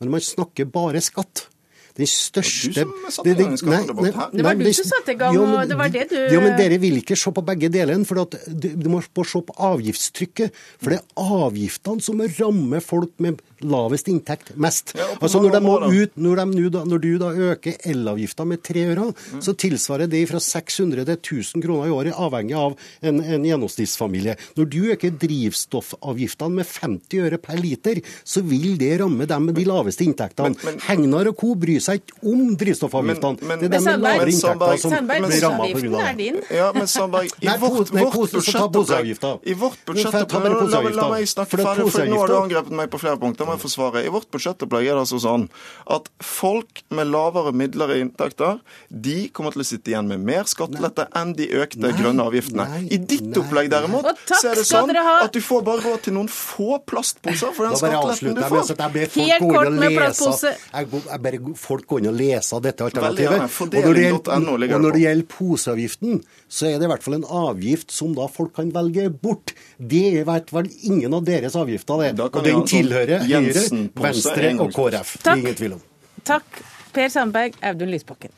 men man snakker bare skatt den største Det var du som satte i gang, og det var det du Jo, men dere vil ikke se på begge delene. For at du må se på avgiftstrykket. For det er avgiftene som rammer folk med lavest inntekt mest. Ja, altså når, de må ut, når, de da, når, du da øker elavgifta med tre øre, mm. så tilsvarer det fra 600 til 1000 kroner i året, avhengig av en, en gjennomsnittsfamilie. Når du øker drivstoffavgiftene med 50 øre per liter, så vil det ramme dem med de laveste inntektene. Men, men, Hegnar og co. bryr seg ikke om drivstoffavgiftene. Men, det er dem med lavere inntekter som blir ramma pga. det. Ja, men Sandberg, i vårt, vårt budsjettopplegg I vårt budsjettopplegg La meg snakke ferdig, for nå har du angrepet meg på flere punkter må. I vårt budsjettopplegg er det altså sånn at folk med lavere midlere inntekter, de kommer til å sitte igjen med mer skattelette enn de økte nei, grønne avgiftene. Nei, I ditt opplegg derimot, så er det sånn at du får bare råd til noen få plastposer for den skatteletten du får. Helt kort med plastpose. Jeg ber folk gå inn og lese dette alternativet. Og når det gjelder, og når det gjelder poseavgiften, så er det i hvert fall en avgift som da folk kan velge bort. Det er i hvert fall ingen av deres avgifter, det. Og den tilhører Høyre, Venstre og KrF. Takk. Ingen tvil om. Takk, Per Sandberg, Audun Lysbakken.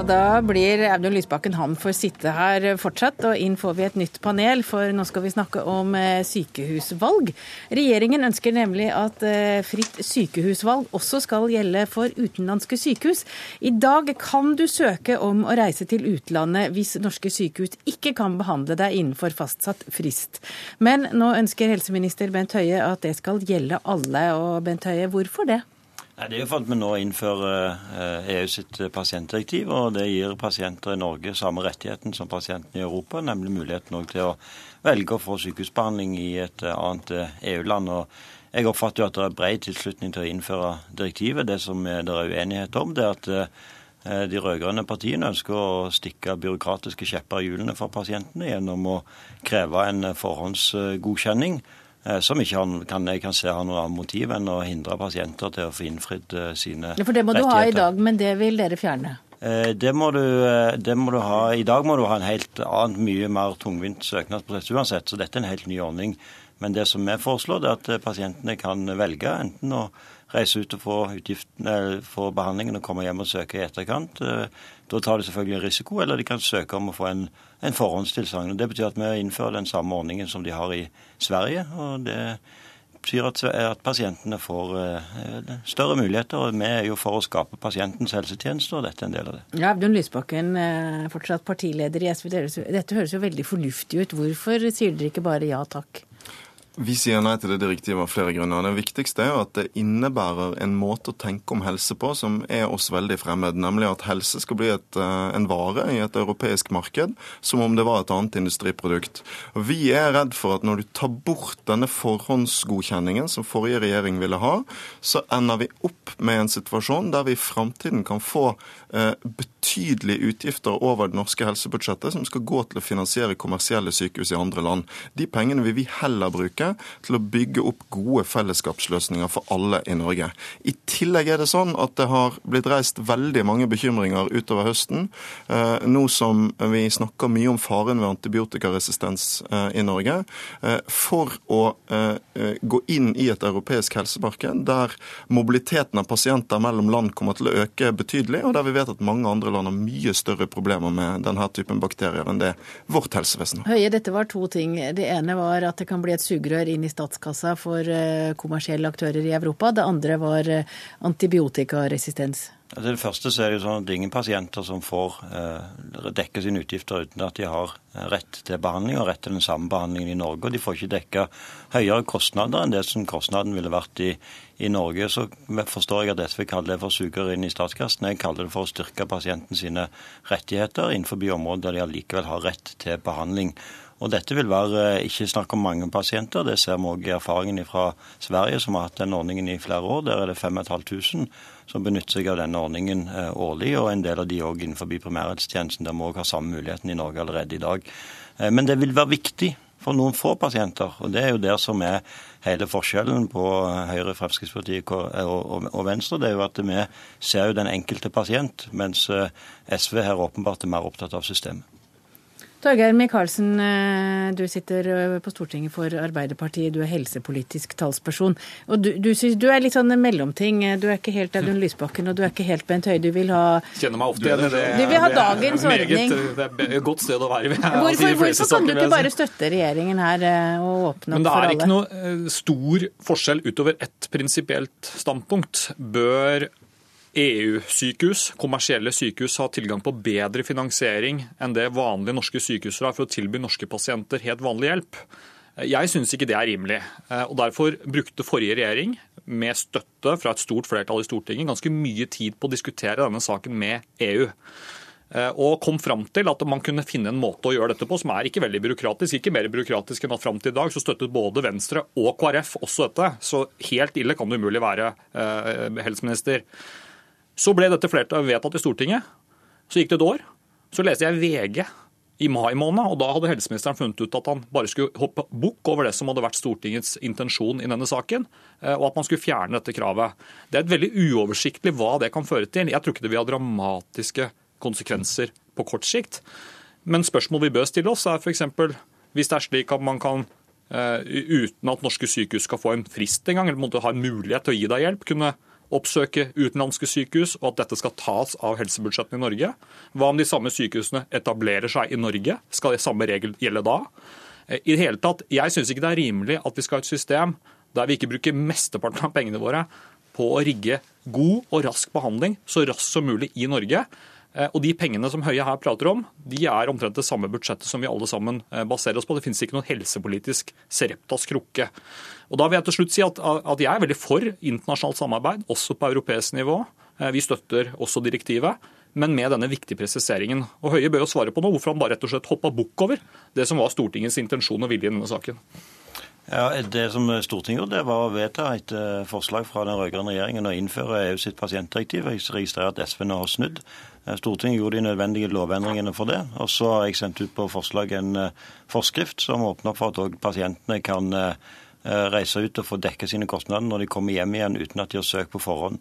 Og da blir Audun Lysbakken han får sitte her fortsatt, og inn får vi et nytt panel, for nå skal vi snakke om eh, sykehusvalg. Regjeringen ønsker nemlig at eh, fritt sykehusvalg også skal gjelde for utenlandske sykehus. I dag kan du søke om å reise til utlandet hvis norske sykehus ikke kan behandle deg innenfor fastsatt frist. Men nå ønsker helseminister Bent Høie at det skal gjelde alle. Og Bent Høie, hvorfor det? Det er jo for at vi nå innfører EU eh, e sitt pasientdirektiv, og det gir pasienter i Norge samme rettigheten som pasientene i Europa, nemlig muligheten til å velge å få sykehusbehandling i et eh, annet EU-land. Eh, e og Jeg oppfatter jo at det er bred tilslutning til å innføre direktivet. Det som det er uenighet om, det er at de rød-grønne partiene ønsker å stikke byråkratiske kjepper i hjulene for pasientene gjennom å kreve en forhåndsgodkjenning Eh, som ikke han, kan, jeg kan se har noe annet motiv enn å hindre pasienter til å få innfridd eh, sine rettigheter. Ja, For det må du ha i dag, men det vil dere fjerne? Eh, det må, du, det må, du, ha. I dag må du ha en helt annen, mye mer tungvint søknadsprosess uansett, så dette er en helt ny ordning. Men det som vi foreslår, er at pasientene kan velge enten å reise ut og få, få behandlingen og komme hjem og søke i etterkant. Da tar de selvfølgelig en risiko, eller de kan søke om å få en en forhåndstilsagn. Det betyr at vi innfører den samme ordningen som de har i Sverige. og det betyr at, at pasientene får uh, større muligheter. og Vi er jo for å skape pasientens helsetjeneste, og dette er en del av det. Ja, Audun Lysbakken, uh, fortsatt partileder i SV. Dette høres jo veldig fornuftig ut. Hvorfor sier dere ikke bare ja takk? Vi sier nei til det direktivet av flere grunner. Det viktigste er jo at det innebærer en måte å tenke om helse på som er oss veldig fremmed. Nemlig at helse skal bli et, eh, en vare i et europeisk marked, som om det var et annet industriprodukt. Og vi er redd for at når du tar bort denne forhåndsgodkjenningen som forrige regjering ville ha, så ender vi opp med en situasjon der vi i framtiden kan få eh, betydelige utgifter over det norske helsebudsjettet som skal gå til å finansiere kommersielle sykehus i andre land. De pengene vil vi heller bruke til å bygge opp gode fellesskapsløsninger for alle i Norge. I tillegg er det sånn at det har blitt reist veldig mange bekymringer utover høsten, eh, nå som vi snakker mye om faren ved antibiotikaresistens eh, i Norge, eh, for å gå inn i et europeisk helsemarked der mobiliteten av pasienter mellom land kommer til å øke betydelig, og der vi vet at mange andre land har mye større problemer med denne typen bakterier enn det vårt helsevesen har. Høie, dette var to ting. Det ene var at det kan bli et sugerør sugerør inn i statskassa for eh, kommersielle aktører i Europa. Det andre var eh, antibiotikaresistens. Det første så er det jo sånn at ingen pasienter som får eh, dekke sine utgifter uten at de har rett til behandling og rett til den samme behandlingen i Norge. Og de får ikke dekka høyere kostnader enn det som kostnaden ville vært i, i Norge. Så forstår jeg at SV kaller det for suger inn i statskassen. Jeg kaller det for å styrke pasienten sine rettigheter innenfor områder der de allikevel har rett til behandling. Og Dette vil være eh, ikke snakk om mange pasienter. Det ser vi òg i erfaringen fra Sverige, som har hatt den ordningen i flere år. Der er det 5500 som benytter seg av denne ordningen eh, årlig, og en del av de òg innenfor primærhelsetjenesten, der vi òg har samme muligheten i Norge allerede i dag. Eh, men det vil være viktig for noen få pasienter. og Det er jo der som er hele forskjellen på Høyre, Fremskrittspartiet og Venstre. Det er jo at vi ser jo den enkelte pasient, mens SV her åpenbart er mer opptatt av systemet. Torgeir Micaelsen, eh, du sitter eh, på Stortinget for Arbeiderpartiet. Du er helsepolitisk talsperson. Og du, du, synes, du er litt sånn mellomting. Du er ikke helt Audun Lysbakken, og du er ikke helt Bent Høie. Du vil ha Kjenner meg ofte igjen i det. Du vil ha dagens det ordning. Det er et godt sted å være. Hvorfor, hvorfor kan du ikke bare støtte regjeringen her eh, og åpne opp for alle? Men det er ikke noe stor forskjell utover ett prinsipielt standpunkt. Bør EU-sykehus, kommersielle sykehus, har tilgang på bedre finansiering enn det vanlige norske sykehus har for å tilby norske pasienter helt vanlig hjelp. Jeg syns ikke det er rimelig. og Derfor brukte forrige regjering, med støtte fra et stort flertall i Stortinget, ganske mye tid på å diskutere denne saken med EU. Og kom fram til at man kunne finne en måte å gjøre dette på som er ikke veldig byråkratisk. Ikke mer byråkratisk enn at fram til i dag så støttet både Venstre og KrF også dette. Så helt ille kan det umulig være, eh, helseminister. Så ble dette flertallet vedtatt i Stortinget. Så gikk det et år. Så leste jeg VG i mai måned, og da hadde helseministeren funnet ut at han bare skulle hoppe bukk over det som hadde vært Stortingets intensjon i denne saken, eh, og at man skulle fjerne dette kravet. Det er et veldig uoversiktlig hva det kan føre til. Jeg tror ikke det vil ha dramatiske konsekvenser på kort sikt. Men spørsmål vi bør stille oss, er f.eks. hvis det er slik at man kan eh, uten at norske sykehus skal få en frist engang, eller måtte ha en mulighet til å gi deg hjelp, kunne oppsøke utenlandske sykehus, og at dette skal tas av helsebudsjettene i Norge? Hva om de samme sykehusene etablerer seg i Norge? Skal det samme regel gjelde da? Eh, I det hele tatt, Jeg syns ikke det er rimelig at vi skal ha et system der vi ikke bruker mesteparten av pengene våre på å rigge god og rask behandling så raskt som mulig i Norge. Eh, og De pengene som Høie her prater om, de er omtrent det samme budsjettet som vi alle sammen eh, baserer oss på. Det finnes ikke noen helsepolitisk Sereptas krukke. Og Da vil jeg til slutt si at, at jeg er veldig for internasjonalt samarbeid, også på europeisk nivå. Eh, vi støtter også direktivet, men med denne viktige presiseringen. Og Høie bør jo svare på noe, hvorfor han bare rett og slett hoppa bukk over det som var Stortingets intensjon og vilje i denne saken. Ja, Det som Stortinget gjorde, det var å vedta et forslag fra den rød-grønne regjeringen å innføre EU sitt pasientdirektiv. Jeg registrerer at SV nå har snudd. Eh, Stortinget gjorde de nødvendige lovendringene for det. Og så har jeg sendt ut på forslag en eh, forskrift som åpner for at òg pasientene kan eh, reise ut og få dekket sine kostnader når de kommer hjem igjen uten at de har søkt på forhånd.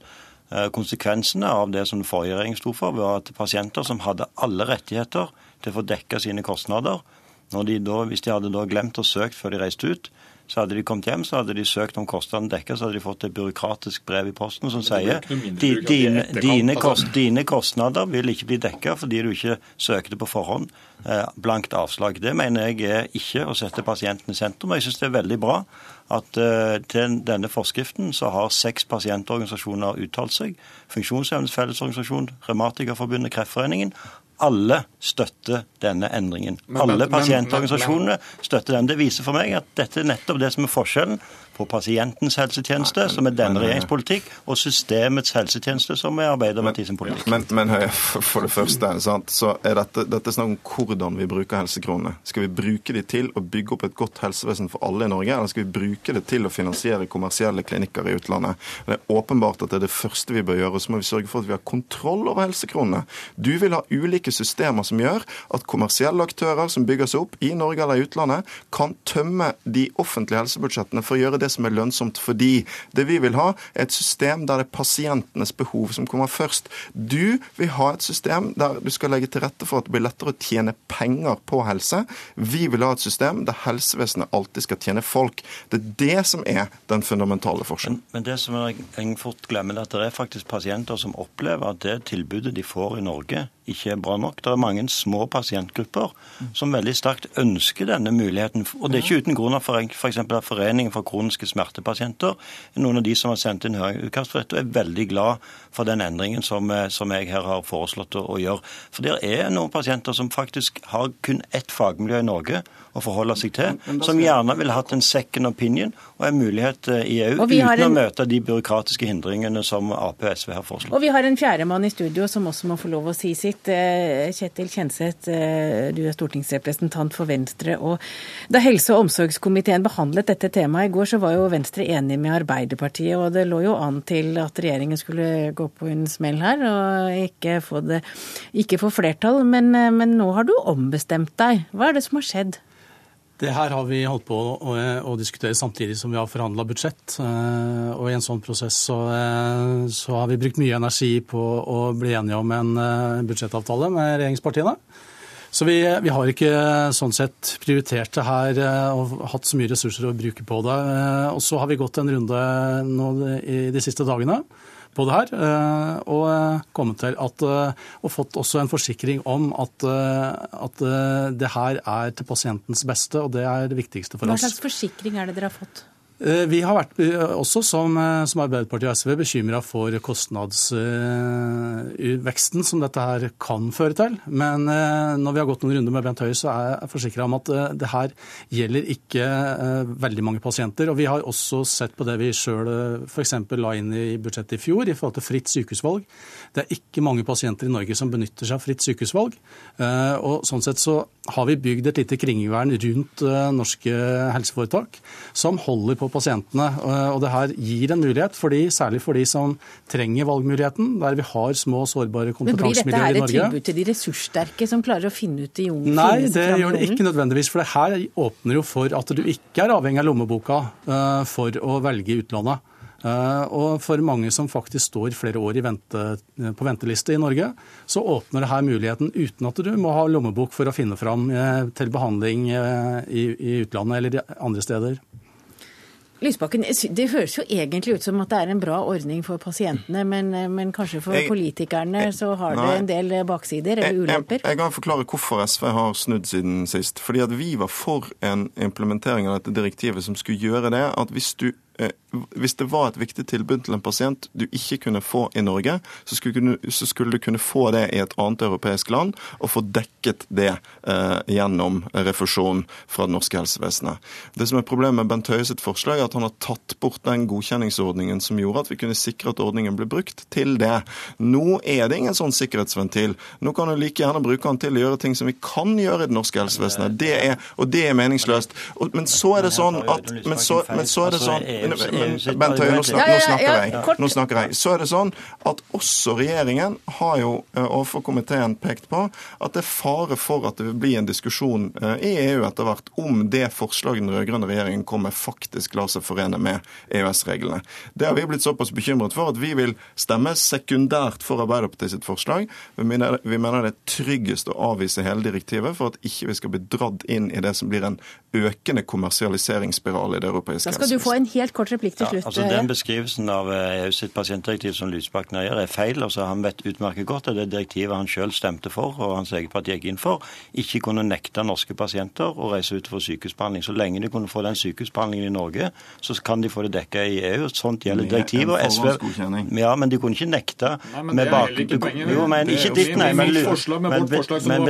Konsekvensene av det som den forrige regjeringen sto for, var at pasienter som hadde alle rettigheter til å få dekket sine kostnader, de da, hvis de hadde da glemt å søke før de reiste ut, så hadde de kommet hjem, så hadde de søkt om kostnadene dekket, så hadde de fått et byråkratisk brev i posten som sier dine, dine, kost, dine, kostnader vil ikke bli dekket fordi du ikke søkte på forhånd. Eh, blankt avslag. Det mener jeg er ikke å sette pasienten i sentrum. Jeg syns det er veldig bra at uh, til denne forskriften så har seks pasientorganisasjoner uttalt seg. Funksjonshemmedes Fellesorganisasjon, Revmatikerforbundet, Kreftforeningen alle støtter denne endringen. Alle pasientorganisasjonene støtter den. Det viser for meg at dette er nettopp det som er forskjellen på pasientens helsetjeneste, som er denne regjeringens politikk, og systemets helsetjeneste, som er Arbeiderpartiets politikk. Men, men, for det første sant, så er dette, dette snakk om hvordan vi bruker helsekronene. Skal vi bruke de til å bygge opp et godt helsevesen for alle i Norge, eller skal vi bruke det til å finansiere kommersielle klinikker i utlandet? Det er åpenbart at det er det første vi bør gjøre. Så må vi sørge for at vi har kontroll over helsekronene. Du vil ha ulike systemer som gjør at kommersielle aktører som bygger seg opp i Norge eller i utlandet, kan tømme de offentlige helsebudsjettene for å gjøre det som er lønnsomt. Fordi det vi vil ha, er et system der det er pasientenes behov som kommer først. Du vil ha et system der du skal legge til rette for at det blir lettere å tjene penger på helse. Vi vil ha et system der helsevesenet alltid skal tjene folk. Det er det som er den fundamentale forskjellen. Men, men det som jeg fort glemmer, er at det er faktisk pasienter som opplever at det tilbudet de får i Norge, ikke er bra nok. Det er mange små pasientgrupper som veldig sterkt ønsker denne muligheten. Og det er ikke uten grunn at f.eks. For Foreningen for kroniske smertepasienter. Er noen av de som har sendt inn høringsutkast for dette, er veldig glad for den endringen som, eh, som jeg her har foreslått å, å gjøre. For det er noen pasienter som faktisk har kun ett fagmiljø i Norge å forholde seg til, som gjerne ville hatt en second opinion og en mulighet eh, i EU uten en... å møte de byråkratiske hindringene som Ap og SV har foreslått. Og vi har en fjerdemann i studio som også må få lov å si sitt. Eh, Kjetil Kjenseth, du er stortingsrepresentant for Venstre. og Da helse- og omsorgskomiteen behandlet dette temaet i går, så var jo Venstre enig med Arbeiderpartiet, og det lå jo an til at regjeringen skulle gå på en smell her og ikke få, det, ikke få flertall. Men, eh, men, nå har du ombestemt deg. Hva er det som har skjedd? Det her har vi holdt på å, å diskutere samtidig som vi har forhandla budsjett. Eh, og i en sånn prosess så, eh, så, har vi brukt mye energi på å bli enige om en budsjettavtale med regjeringspartiene. Så vi, vi, har ikke sånn sett prioritert det her og hatt så mye ressurser å bruke på det. Og så har vi gått en runde nå i de siste dagene på det her. Eh, og eh, kommet til at, eh, og fått også en forsikring om at, at det her er til pasientens beste, og det er det viktigste for oss. Hva slags forsikring er det dere har fått? Eh, vi har vært eh, også, som, eh, som Arbeiderpartiet og SV, bekymra for kostnadsveksten som dette her kan føre til. Men når vi har gått noen runder med Bent Høie, så er jeg forsikra om at det her gjelder ikke veldig mange pasienter. Og vi har også sett på det vi sjøl f.eks. la inn i budsjettet i fjor i forhold til fritt sykehusvalg. Det er ikke mange pasienter i Norge som benytter seg av fritt sykehusvalg. Og sånn sett så har vi bygd et lite kringvern rundt norske helseforetak som holder på pasientene. Og det her gir en mulighet, for de, særlig for de som trenger valgmuligheten, der vi har små, sårbare kompetansemiljøer i Norge. Men Blir dette her et tilbud til de ressurssterke som klarer å finne ut de unge? Nei, det gjør det ikke nødvendigvis. For det her åpner jo for at du ikke er avhengig av lommeboka uh, for å velge utlandet. Uh, og for mange som faktisk står flere år vente, på venteliste i Norge, så åpner det her muligheten uten at du må ha lommebok for å finne fram til behandling i, i utlandet eller andre steder. Lysbakken, Det høres jo egentlig ut som at det er en bra ordning for pasientene, men, men kanskje for jeg, politikerne så har nei, det en del baksider eller ulemper? Jeg, jeg, kan forklare hvorfor SV har snudd siden sist. Fordi at Vi var for en implementering av dette direktivet som skulle gjøre det at hvis du Eh, hvis det var et viktig tilbud til en pasient du ikke kunne få i Norge, så skulle, så skulle du kunne få det i et annet europeisk land og få dekket det eh, gjennom refusjon fra det norske helsevesenet. Det som er Problemet med Bent Høie sitt forslag, er at han har tatt bort den godkjenningsordningen som gjorde at vi kunne sikre at ordningen ble brukt til det. Nå er det ingen sånn sikkerhetsventil. Nå kan du like gjerne bruke den til å gjøre ting som vi kan gjøre i det norske helsevesenet. Det er, og det er meningsløst. Men så er det sånn at men så, men så er det sånn Bent Høie, nå, snakker jeg. Nå snakker jeg. Så er det sånn at også regjeringen har jo eh, overfor komiteen pekt på at det er fare for at det vil bli en diskusjon eh, i EU etter hvert om det forslaget den rød-grønne regjeringen kom med, faktisk lar seg forene med EØS-reglene. Det har vi blitt såpass bekymret for at vi vil stemme sekundært for Arbeiderpartiet sitt forslag. Vi mener, vi mener det er tryggest å avvise hele direktivet for at ikke vi skal bli dratt inn i det som blir en økende kommersialiseringsspiral i det europeiske helsevesenet. Da skal du få en helt kort replikk til slutt. Ja, altså Den beskrivelsen av EU eh, sitt pasientdirektiv som Lysbakken gjør, er feil. altså Han vet utmerket godt at det direktivet han selv stemte for, og hans eget parti gikk inn for, ikke kunne nekte norske pasienter å reise ut for sykehusbehandling. Så lenge de kunne få den sykehusbehandlingen i Norge, så kan de få det dekka i EU. Sånt gjelder direktivet. og SV, ja, Men de kunne ikke nekte nei, men med bak... Jo, men ikke ditt, nei. Men, men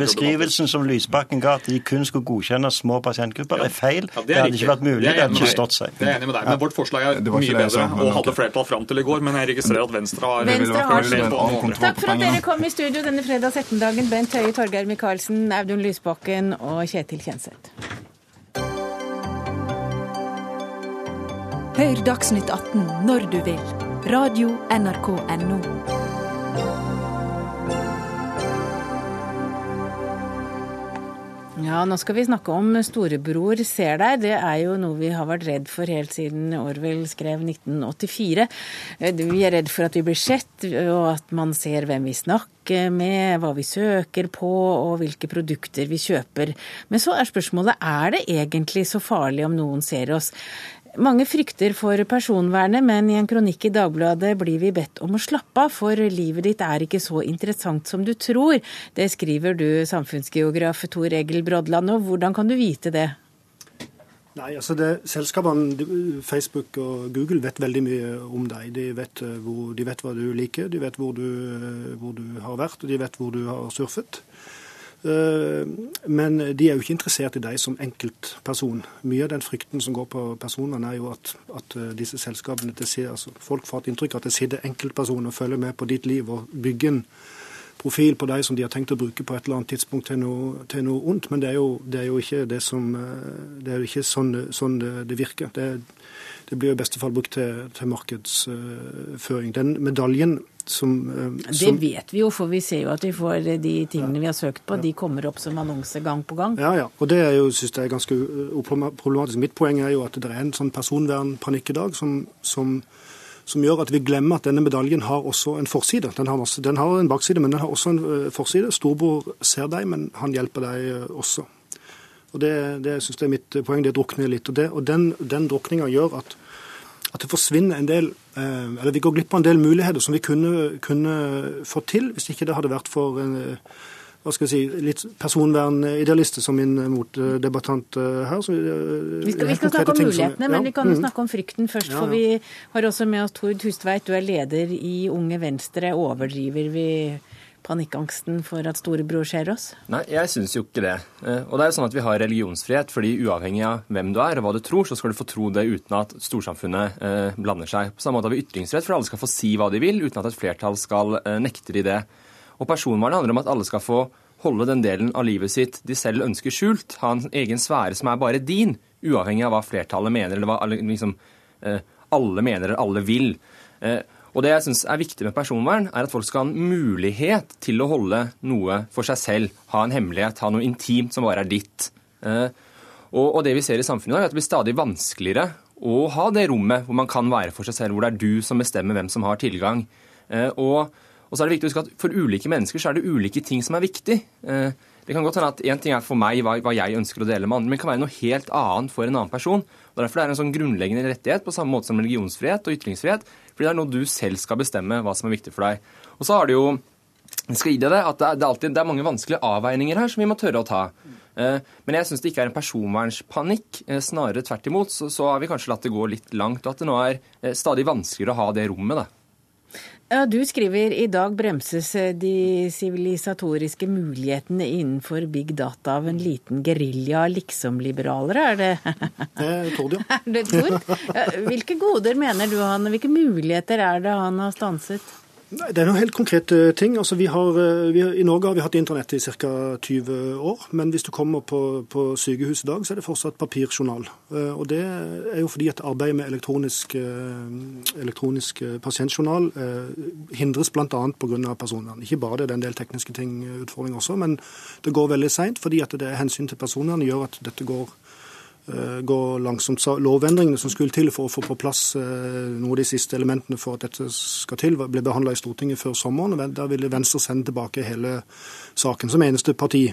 beskrivelsen som Lysbakken ga, at de kun skulle godkjenne små pasientgrupper, er feil. Ja, det, det hadde ikke vært mulig. Det hadde ikke stått seg. Det er enig med deg, men vårt forslag er mye bedre og hadde flertall fram til i går. Men jeg registrerer at Venstre har, Venstre har Takk for at dere kom i studio denne fredags ettermiddagen. Bent Høie, Torgeir Micaelsen, Audun Lysbakken og Kjetil Kjenseth. Hør Dagsnytt 18 når du vil. Radio NRK Radio.nrk.no. Ja, nå skal vi snakke om Storebror ser deg. Det er jo noe vi har vært redd for helt siden Orwell skrev 1984. Vi er redd for at vi blir sett, og at man ser hvem vi snakker med, hva vi søker på og hvilke produkter vi kjøper. Men så er spørsmålet er det egentlig så farlig om noen ser oss. Mange frykter for personvernet, men i en kronikk i Dagbladet blir vi bedt om å slappe av, for livet ditt er ikke så interessant som du tror. Det skriver du, samfunnsgeograf Tor Egil Brodland, og hvordan kan du vite det? Nei, altså det, Selskapene Facebook og Google vet veldig mye om deg. De vet, eh, hvor, de vet hva du liker, de vet hvor du, eh, hvor du har vært, og de vet hvor du har surfet. Eh, men de er jo ikke interessert i deg som enkeltperson. Mye av den frykten som går på personvern, er jo at, at eh, disse selskapene ser, altså Folk får et inntrykk av at det sitter enkeltpersoner og følger med på ditt liv og bygger en profil på deg som de har tenkt å bruke på et eller annet tidspunkt til noe, til noe ondt. Men det er, jo, det er jo, ikke det som eh, Det er jo ikke sånn, sånn det, det, virker. Det, det blir i beste fall brukt til, til markedsføring. Den medaljen som, eh, som, Det vet vi jo, for vi ser jo at vi får de tingene vi har søkt på, ja. de kommer opp som annonse gang på gang. Ja, ja. Og det er jo, synes jeg er ganske problematisk. Mitt poeng er jo at det er en sånn personvernpanikk i dag som, som, som, gjør at vi glemmer at denne medaljen har også en forside. Den har, masse, den har en bakside, men den har også en eh, forside. Storbror ser deg, men han hjelper deg eh, også. Og Det, det synes jeg er mitt poeng. Det drukner litt. Og, det, og den, den drukninga gjør at at det forsvinner en del eh, Eller vi går glipp av en del muligheter som vi kunne, kunne fått til hvis ikke det hadde vært for en hva skal jeg si, litt personvernidealister som min motdebattant eh, her. Så, vi skal, vi skal snakke om mulighetene, som, ja. men vi kan jo mm. snakke om frykten først. Ja, ja. For vi har også med oss Tord Hustveit, du er leder i Unge Venstre. Overdriver vi panikkangsten for at storebror ser oss? Nei, jeg syns jo ikke det. Eh, og det er jo sånn at vi har religionsfrihet, fordi uavhengig av hvem du er og hva du tror, så skal du få tro det uten at storsamfunnet eh, blander seg. På samme måte har vi ytringsfrihet, for alle skal få si hva de vil, uten at et flertall skal eh, nekte de det. Og personvernet handler om at alle skal få holde den delen av livet sitt de selv ønsker skjult, ha en egen sfære som er bare din, uavhengig av hva flertallet mener, eller hva liksom, alle mener eller alle vil. Og det jeg syns er viktig med personvern, er at folk skal ha en mulighet til å holde noe for seg selv. Ha en hemmelighet, ha noe intimt som bare er ditt. Eh, og det vi ser i samfunnet, i dag, er at det blir stadig vanskeligere å ha det rommet hvor man kan være for seg selv, hvor det er du som bestemmer hvem som har tilgang. Eh, og, så er det viktig å huske at for ulike mennesker så er det ulike ting som er viktig. Eh, det kan godt hende at Én ting er for meg hva, jeg ønsker å dele med andre, men det kan være noe helt annet for en annen person. Og Derfor er det en sånn grunnleggende rettighet, på samme måte som religionsfrihet og ytringsfrihet. Fordi det er noe du selv skal bestemme hva som er viktig for deg. Og så har det jo skal gi deg det, at det er, alltid, det er mange vanskelige avveininger her som vi må tørre å ta. Eh, men jeg syns det ikke er en personvernspanikk. Eh, snarere tvert imot så, så har vi kanskje latt det gå litt langt, og at det nå er eh, stadig vanskeligere å ha det rommet. da. Ja, Du skriver i dag bremses eh, de sivilisatoriske mulighetene innenfor big data av en liten gerilja liksom-liberalere, er det [laughs] Det er Tord, ja. Er det Tord? Hvilke goder mener du han, hvilke muligheter er det han har stanset? Det er noen helt konkrete ting. Altså, vi har, eh, vi I Norge har vi hatt internett i ca. 20 år. Men hvis du kommer på, på sykehus i dag, så er det fortsatt papirjournal. Eh, og Det er jo fordi at arbeidet med elektronisk, eh, elektronisk pasientjournal hindres bl.a. pga. personvern. Ikke bare det, det er en del tekniske ting, utfordringer også, men det går veldig seint fordi at det er hensyn til personvern gjør at dette går Eh, gå langsomt. Så lovendringene som skulle til for å få på plass eh, noen av de siste elementene for at dette skal til, ble behandla i Stortinget før sommeren. og Da ville Venstre sende tilbake hele saken som eneste parti.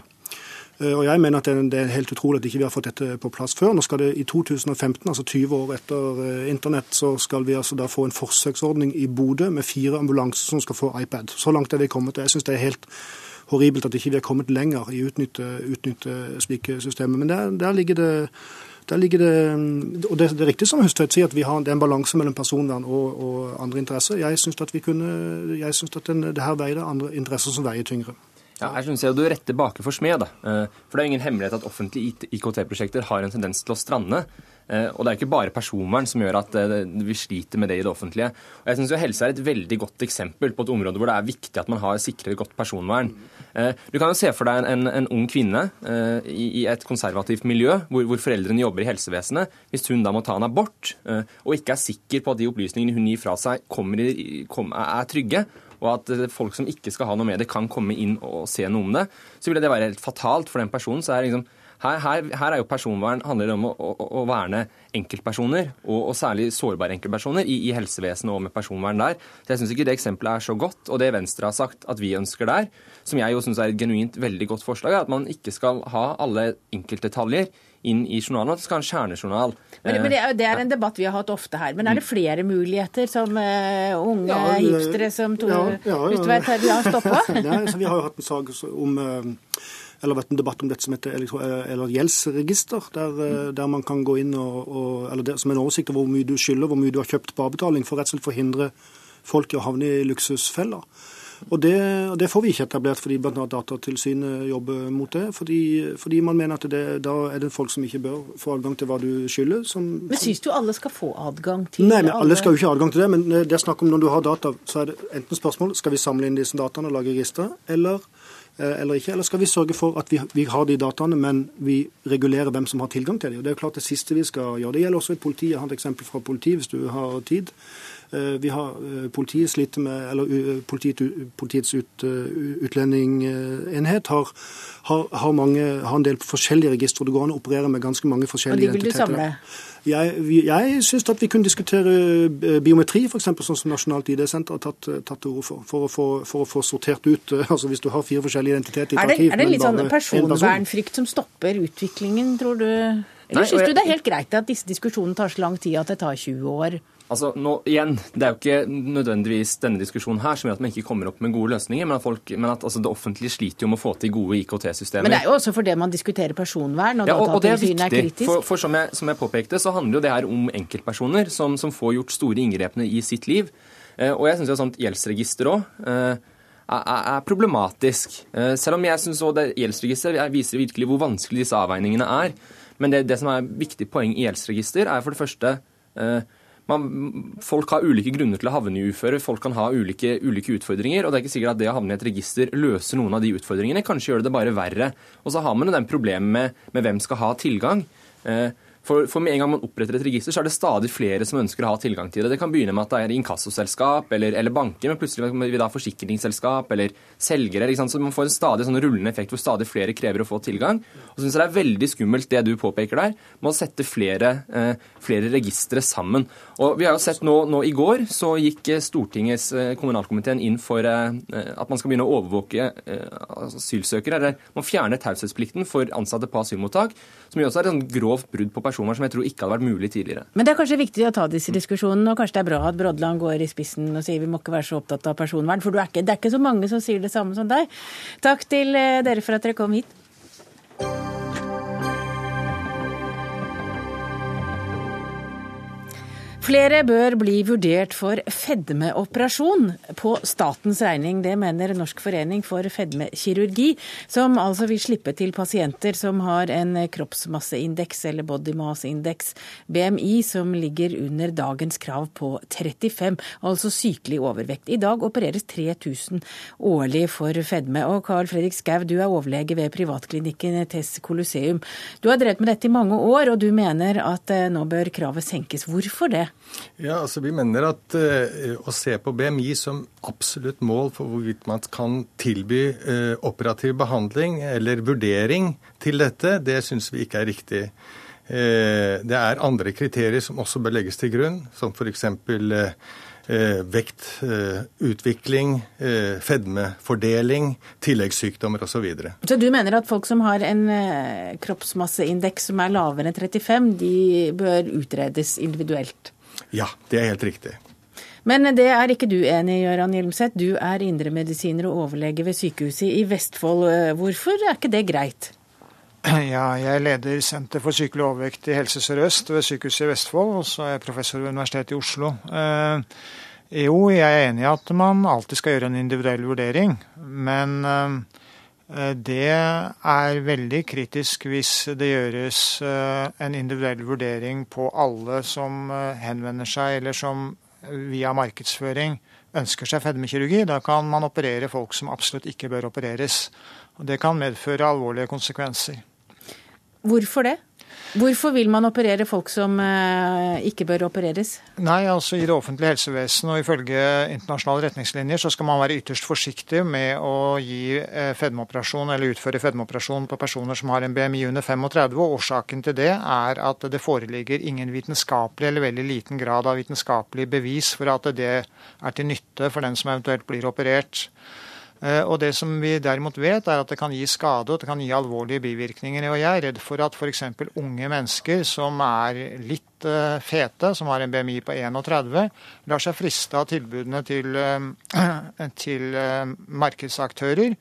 Eh, og jeg mener at det er helt utrolig at ikke vi ikke har fått dette på plass før. Nå skal det I 2015, altså 20 år etter eh, internett, så skal vi altså da få en forsøksordning i Bodø med fire ambulanser som skal få iPad. Så langt er vi kommet. Jeg syns det er helt horribelt at ikke vi ikke er kommet lenger i å utnytte, utnytte slike systemer. Men der, der ligger det det, og det, er riktig som Høstveit sier, at vi har, det er en balanse mellom personvern og, og andre interesser. Jeg syns at vi kunne, jeg synes at den, det her veier andre interesser som veier tyngre. Ja, jeg synes Du retter baker for smed. Eh, for Det er ingen hemmelighet at offentlige IKT-prosjekter har en tendens til å strande. Eh, og det er ikke bare personvern som gjør at eh, vi sliter med det i det offentlige. Og jeg synes jo Helse er et veldig godt eksempel på et område hvor det er viktig at man har sikrer godt personvern. Du kan jo se for deg en, en ung kvinne i, et konservativt miljø hvor, hvor, foreldrene jobber i helsevesenet. Hvis hun da må ta en abort og ikke er sikker på at de opplysningene hun gir fra seg, i, er trygge, og at eh, folk som ikke skal ha noe med det, kan komme inn og se noe om det, så ville det være helt fatalt for den personen. Så er liksom, her, her, her, er jo personvern handler om å, å, å verne enkeltpersoner, og, og, særlig sårbare enkeltpersoner, i, i, helsevesenet og med personvern der. Så Jeg syns ikke det eksempelet er så godt. Og det Venstre har sagt at vi ønsker der, som jeg jo syns er et genuint veldig godt forslag, er at man ikke skal ha alle enkeltdetaljer inn i journalen, at det skal ha en kjernejournal. Men, men det, er, det, er, en debatt vi har hatt ofte her. Men er det flere muligheter som uh, unge ja, hipstere som to, ja, ja, ja, Utveit har stoppa? vi har jo hatt en sak om uh, eller vært en debatt om dette som heter eller gjeldsregister, der, mm. der, man kan gå inn og, og eller det, som en oversikt over hvor mye du skylder, hvor mye du har kjøpt på avbetaling, for rett og slett forhindre folk i å havne i luksusfeller. Og det, det, får vi ikke etablert fordi bl.a. Datatilsynet jobber mot det. Fordi, fordi man mener at det, da er det folk som ikke bør få adgang til hva du skylder. Som, men Syns du alle skal få adgang til Nei, men alle skal jo ikke ha adgang til det. Men det er snakk om når du har data, så er det enten spørsmål skal vi samle inn disse dataene og lage registre, eller eh, eller ikke, eller skal vi sørge for at vi, vi, har de dataene, men vi regulerer hvem som har tilgang til dem? Og Det er jo klart det siste vi skal gjøre. Det gjelder også i politiet. Jeg har et eksempel fra politiet, hvis du har tid. Eh, vi har eh, Politiet sliter med, eller eh, politiet, Politiets ut, utlendingenhet har, har, har, mange, har, en del forskjellige registre. Det går an å operere med ganske mange forskjellige identiteter. Og de vil du samle? Jeg, jeg syns at vi kunne diskutere biometri, f.eks., sånn som Nasjonalt ID-senter har tatt, tatt til orde for. For å, få, for å, få, sortert ut [laughs] altså Hvis du har fire forskjellige identiteter i et arkiv Er det litt sånn personvernfrykt som stopper utviklingen, tror du? Eller syns du det er helt greit at disse diskusjonene tar så lang tid at det tar 20 år? Altså, nå, igjen, Det er jo ikke nødvendigvis denne diskusjonen her som gjør at man ikke kommer opp med gode løsninger, men at, folk, men at altså, det offentlige sliter jo med å få til gode IKT-systemer. Men det er jo også fordi man diskuterer personvern, og, ja, og, og det er viktig. Er. For, for som, jeg, som, jeg, påpekte, så handler jo det her om enkeltpersoner som, som får gjort store inngrepene i sitt liv. Eh, og jeg syns jo sånt gjeldsregister òg eh, er, problematisk. Eh, selv om jeg syns gjeldsregister viser virkelig hvor vanskelig disse avveiningene er. Men det, det som er viktig poeng i gjeldsregister, er for det første eh, man, folk har ulike grunner til å havne i uføre. Folk kan ha ulike, ulike, utfordringer. og Det er ikke sikkert at det å havne i et register løser noen av de utfordringene. Kanskje gjør det det bare verre. Og så har man jo den problemet med, med hvem skal ha tilgang. Eh, for, for, med en gang man oppretter et register, så er det stadig flere som ønsker å ha tilgang til det. Det kan begynne med at det er inkassoselskap eller, eller banker, men plutselig vil vi da forsikringsselskap eller selgere. Så man får en stadig sånn rullende effekt hvor stadig flere krever å få tilgang. Og så syns det er veldig skummelt det du påpeker der, med å sette flere, eh, flere registre sammen. Og vi har jo sett nå, nå i går så gikk eh, Stortingets eh, kommunalkomiteen inn for eh, at man skal begynne å overvåke asylsøkere. Eller man fjerner taushetsplikten for ansatte på asylmottak, som jo også er et grovt brudd på personvern som jeg tror ikke hadde vært mulig tidligere. Men det er kanskje viktig å ta disse diskusjonene, og kanskje det er bra at Brodland går i spissen og sier vi må ikke være så opptatt av personvern, for det er ikke så mange som sier det samme som deg. Takk til dere for at dere kom hit. Flere bør bli vurdert for fedmeoperasjon på statens regning. Det mener Norsk forening for fedmekirurgi, som altså vil slippe til pasienter som har en kroppsmasseindeks eller body mass index, BMI, som ligger under dagens krav på 35, altså sykelig overvekt. I dag opereres 3000 årlig for fedme. Og Carl Fredrik Skau, du er overlege ved privatklinikken Tess Colosseum. Du har drevet med dette i mange år, og du mener at eh, nå bør kravet senkes. Hvorfor det? Ja, altså Vi mener at uh, å se på BMI som absolutt mål for hvorvidt man kan tilby uh, operativ behandling eller vurdering til dette, det syns vi ikke er riktig. Uh, det er andre kriterier som også bør legges til grunn, som f.eks. vektutvikling, eh, fedmefordeling, tilleggssykdommer osv. Så, videre. så du mener at folk som har en kroppsmasseindeks som er lavere enn 35, de bør utredes individuelt? Ja, det er helt riktig. Men det er ikke du enig i, Gøran Hjelmseth. Du er indremedisiner og overlege ved sykehuset i Vestfold. Hvorfor er ikke det greit? Ja, jeg leder Senter for sykelig overvekt i Helse Sør-Øst ved Sykehuset i Vestfold, og så er jeg professor ved Universitetet i Oslo. Eh, jo, jeg er enig i at man alltid skal gjøre en individuell vurdering, men eh, det er veldig kritisk hvis det gjøres eh, en individuell vurdering på alle som eh, henvender seg, eller som via markedsføring ønsker seg fedmekirurgi. Da kan man operere folk som absolutt ikke bør opereres. Og det kan medføre alvorlige konsekvenser. Hvorfor det? Hvorfor vil man operere folk som eh, ikke bør opereres? Nei, altså I det offentlige helsevesenet og ifølge internasjonale retningslinjer så skal man være ytterst forsiktig med å gi eh, fedmeoperasjon eller utføre fedmeoperasjon på personer som har en BMI under 35. og Årsaken til det er at det foreligger ingen vitenskapelig eller veldig liten grad av vitenskapelig bevis for at det er til nytte for den som eventuelt blir operert. Eh, og Det som vi derimot vet, er at det kan gi skade og det kan gi alvorlige bivirkninger. Og Jeg er redd for at f.eks. unge mennesker som er litt eh, fete, som har en BMI på 31, lar seg friste av tilbudene til, eh, [clears throat] til markedsaktører,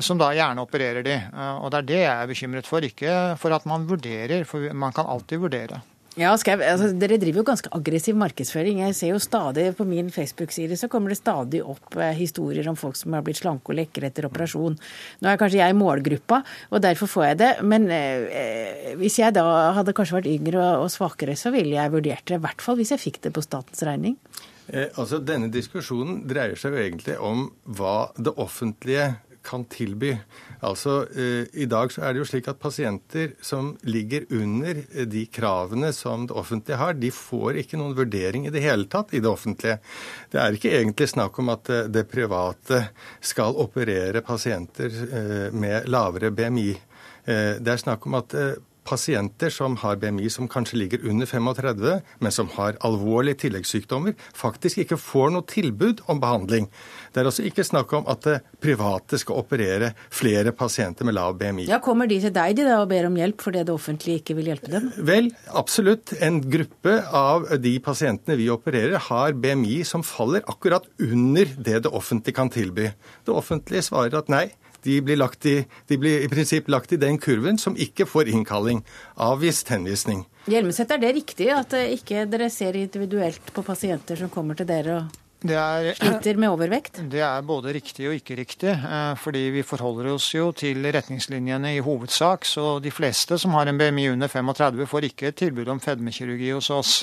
som da gjerne opererer de. Og Det er det jeg er bekymret for, ikke for at man vurderer, for man kan alltid vurdere. Ja, jeg, altså, Dere driver jo ganske aggressiv markedsføring. Jeg ser jo stadig På min Facebook-side så kommer det stadig opp eh, historier om folk som har blitt slanke og lekre etter operasjon. Nå er kanskje jeg målgruppa, og derfor får jeg det. Men eh, hvis jeg da hadde kanskje vært yngre og, og svakere, så ville jeg vurdert det. I hvert fall hvis jeg fikk det på statens regning. Eh, altså, Denne diskusjonen dreier seg jo egentlig om hva det offentlige kan tilby. Altså, eh, I dag så er det jo slik at pasienter som ligger under eh, de kravene som det offentlige har, de får ikke noen vurdering i det hele tatt i det offentlige. Det er ikke egentlig snakk om at eh, det private skal operere pasienter med lavere BMI. Det er snakk om at pasienter som har BMI som kanskje ligger under 35, men som har alvorlige tilleggssykdommer, faktisk ikke får noe tilbud om behandling. Det er altså ikke snakk om at det private skal operere flere pasienter med lav BMI. Ja, Kommer de til deg de da og ber om hjelp fordi det offentlige ikke vil hjelpe dem? Vel, absolutt. En gruppe av de pasientene vi opererer, har BMI som faller akkurat under det det offentlige kan tilby. Det offentlige svarer at nei, de blir, i, de blir, i, prinsipp lagt i den kurven som ikke får innkalling. Avvist henvisning. Hjelmeset, er det riktig at eh, ikke dere ser individuelt på pasienter som kommer til dere? og er, sliter med overvekt? Det er både riktig og ikke riktig. Eh, fordi vi forholder oss jo til retningslinjene i hovedsak. Så de fleste som har en BMI under 35 får ikke et tilbud om fedmekirurgi hos oss.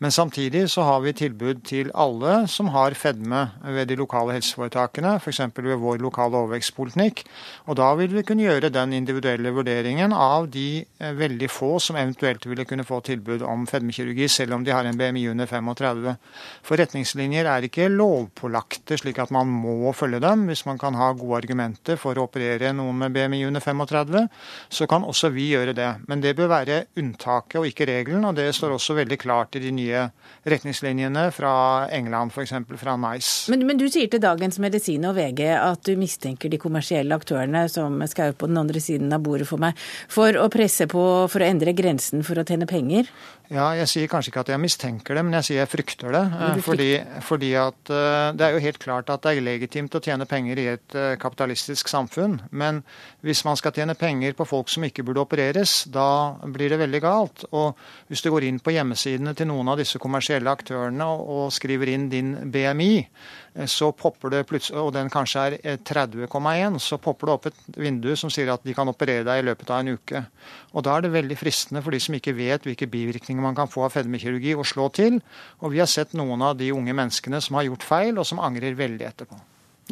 Men samtidig så har vi tilbud til alle som har fedme ved de lokale helseforetakene, f.eks. ved vår lokale overvekstpolitikk. Og da vil vi kunne gjøre den individuelle vurderingen av de eh, veldig få som eventuelt ville kunne få tilbud om fedmekirurgi, selv om de har en BMI under 35. For retningslinjer er ikke ikke lovpålagte, slik at man må følge dem. Hvis man kan ha gode argumenter for å operere noen med BMI under 35, så kan også vi gjøre det. Men det bør være unntaket og ikke regelen, og det står også veldig klart i de nye retningslinjene fra England, f.eks. fra NICE. Men, men, du sier til Dagens Medisin og VG at du mistenker de kommersielle aktørene, som skal på den andre siden av bordet for meg, for å presse på for å endre grensen for å tjene penger? Ja, jeg sier kanskje ikke at jeg mistenker det, men jeg sier jeg frykter det. Fordi, fordi, at eh, det er jo helt klart at det er legitimt å tjene penger i et eh, kapitalistisk samfunn. Men hvis man skal tjene penger på folk som ikke burde opereres, da blir det veldig galt. Og hvis du går inn på hjemmesidene til noen av disse kommersielle aktørene og skriver inn din BMI, så popper det plutselig, og den kanskje er 30,1, eh, så popper det opp et vindu som sier at de kan operere deg i løpet av en uke. Og Da er det veldig fristende for de som ikke vet hvilke bivirkninger man kan få av fedmekirurgi, å slå til. Og vi har sett noen av de unge menneskene som har gjort feil, og som angrer veldig etterpå.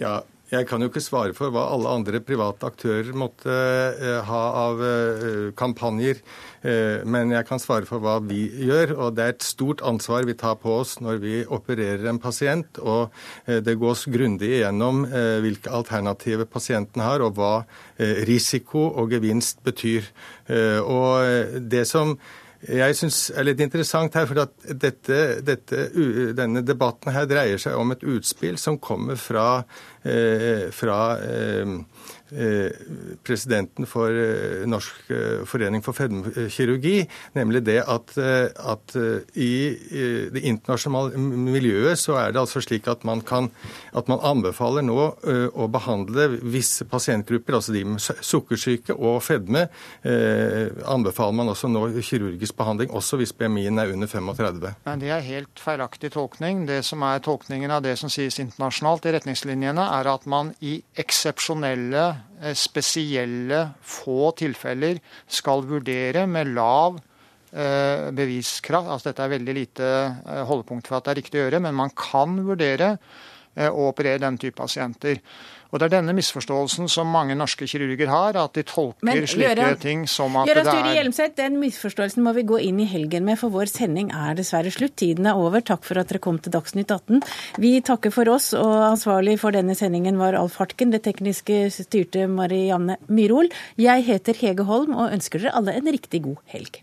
Ja, jeg kan jo ikke svare for hva alle andre private aktører måtte uh, ha av uh, kampanjer, uh, men jeg kan svare for hva vi gjør. Og det er et stort ansvar vi tar på oss når vi opererer en pasient. Og det gås grundig igjennom hvilke alternativer pasienten har, og hva risiko og gevinst betyr. Og det som jeg syns er litt interessant her, for at dette, dette, denne debatten her dreier seg om et utspill som kommer fra, eh, fra eh, presidenten for eh, Norsk eh, forening for fedmekirurgi, nemlig det at, at, i det internasjonale miljøet så er det altså slik at man, kan, at man anbefaler nå å behandle visse pasientgrupper, altså de med sukkersyke og fedme, anbefaler man også nå kirurgisk behandling, også hvis BMI-en er under 35. Men Det er helt feilaktig tolkning. Det som er tolkningen av det som sies internasjonalt i retningslinjene, er at man i eksepsjonelle Eh, spesielle, få tilfeller skal vurdere med lav eh, beviskraft. Altså dette er veldig lite eh, holdepunkt for at det er riktig å gjøre, men man kan vurdere å operere den type pasienter. Og Det er denne misforståelsen som mange norske kirurger har, at de tolker Men, slike Gjøran, ting som at Gjøran, det er Hjelmseth, Den misforståelsen må vi gå inn i helgen med, for vår sending er dessverre slutt. Tiden er over. Takk for at dere kom til Dagsnytt 18. Vi takker for oss, og ansvarlig for denne sendingen var Alf Hartken. Det tekniske styrte Marianne Myrhol. Jeg heter Hege Holm og ønsker dere alle en riktig god helg.